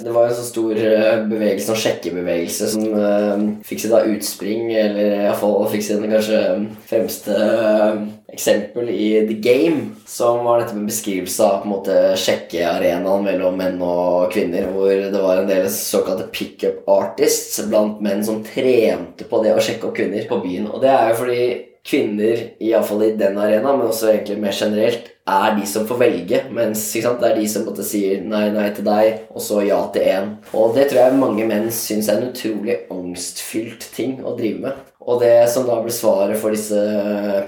det var en så stor eh, bevegelse, en sjekkebevegelse, som uh, fikk sitt utspring, eller iallfall fikk sin kanskje fremste eh, eksempel i The Game, som var dette med beskrivelse av på en måte sjekkearenaen mellom menn og kvinner, hvor det var en del såkalte pickup artists blant menn som trente på det å sjekke opp kvinner på byen. Og det er jo fordi kvinner, iallfall i den arenaen, men også egentlig mer generelt, er de som får velge, mens sant? det er de som på sier nei, nei til deg, og så ja til én. Og det tror jeg mange menn syns er en utrolig angstfylt ting å drive med. Og det som da ble svaret for disse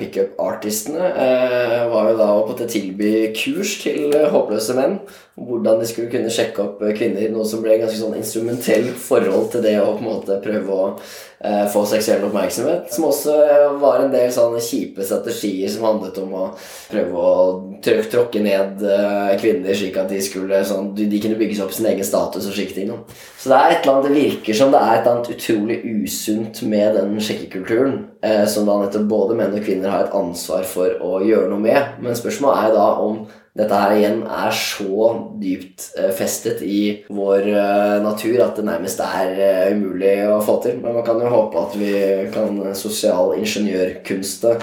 pickup-artistene, eh, var jo da å tilby kurs til håpløse menn. Hvordan de skulle kunne sjekke opp eh, kvinner. Noe som ble ganske sånn instrumentell forhold til det å på en måte prøve å eh, få seksuell oppmerksomhet. Som også eh, var en del sånne kjipe strategier som handlet om å prøve å trø- tråkke ned kvinner slik at de skulle sånn, de, kunne bygge seg opp sin egen status og slike ting. Så det er et eller annet, det virker som det er et eller annet utrolig usunt med den sjekkekulturen, som da nettopp både menn og kvinner har et ansvar for å gjøre noe med. Men spørsmålet er da om dette her igjen er så dypt eh, festet i vår eh, natur at det nærmest er eh, umulig å få til. Men man kan jo håpe at vi kan sosialingeniørkunste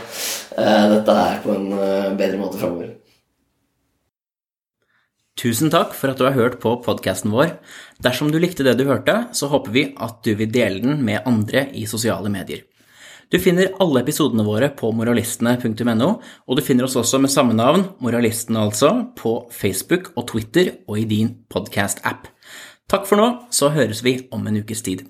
dette her på en bedre måte framover. Tusen takk for at du har hørt på podkasten vår. Dersom du likte det du hørte, så håper vi at du vil dele den med andre i sosiale medier. Du finner alle episodene våre på moralistene.no, og du finner oss også med samme navn, Moralistene altså, på Facebook og Twitter og i din podkast-app. Takk for nå, så høres vi om en ukes tid.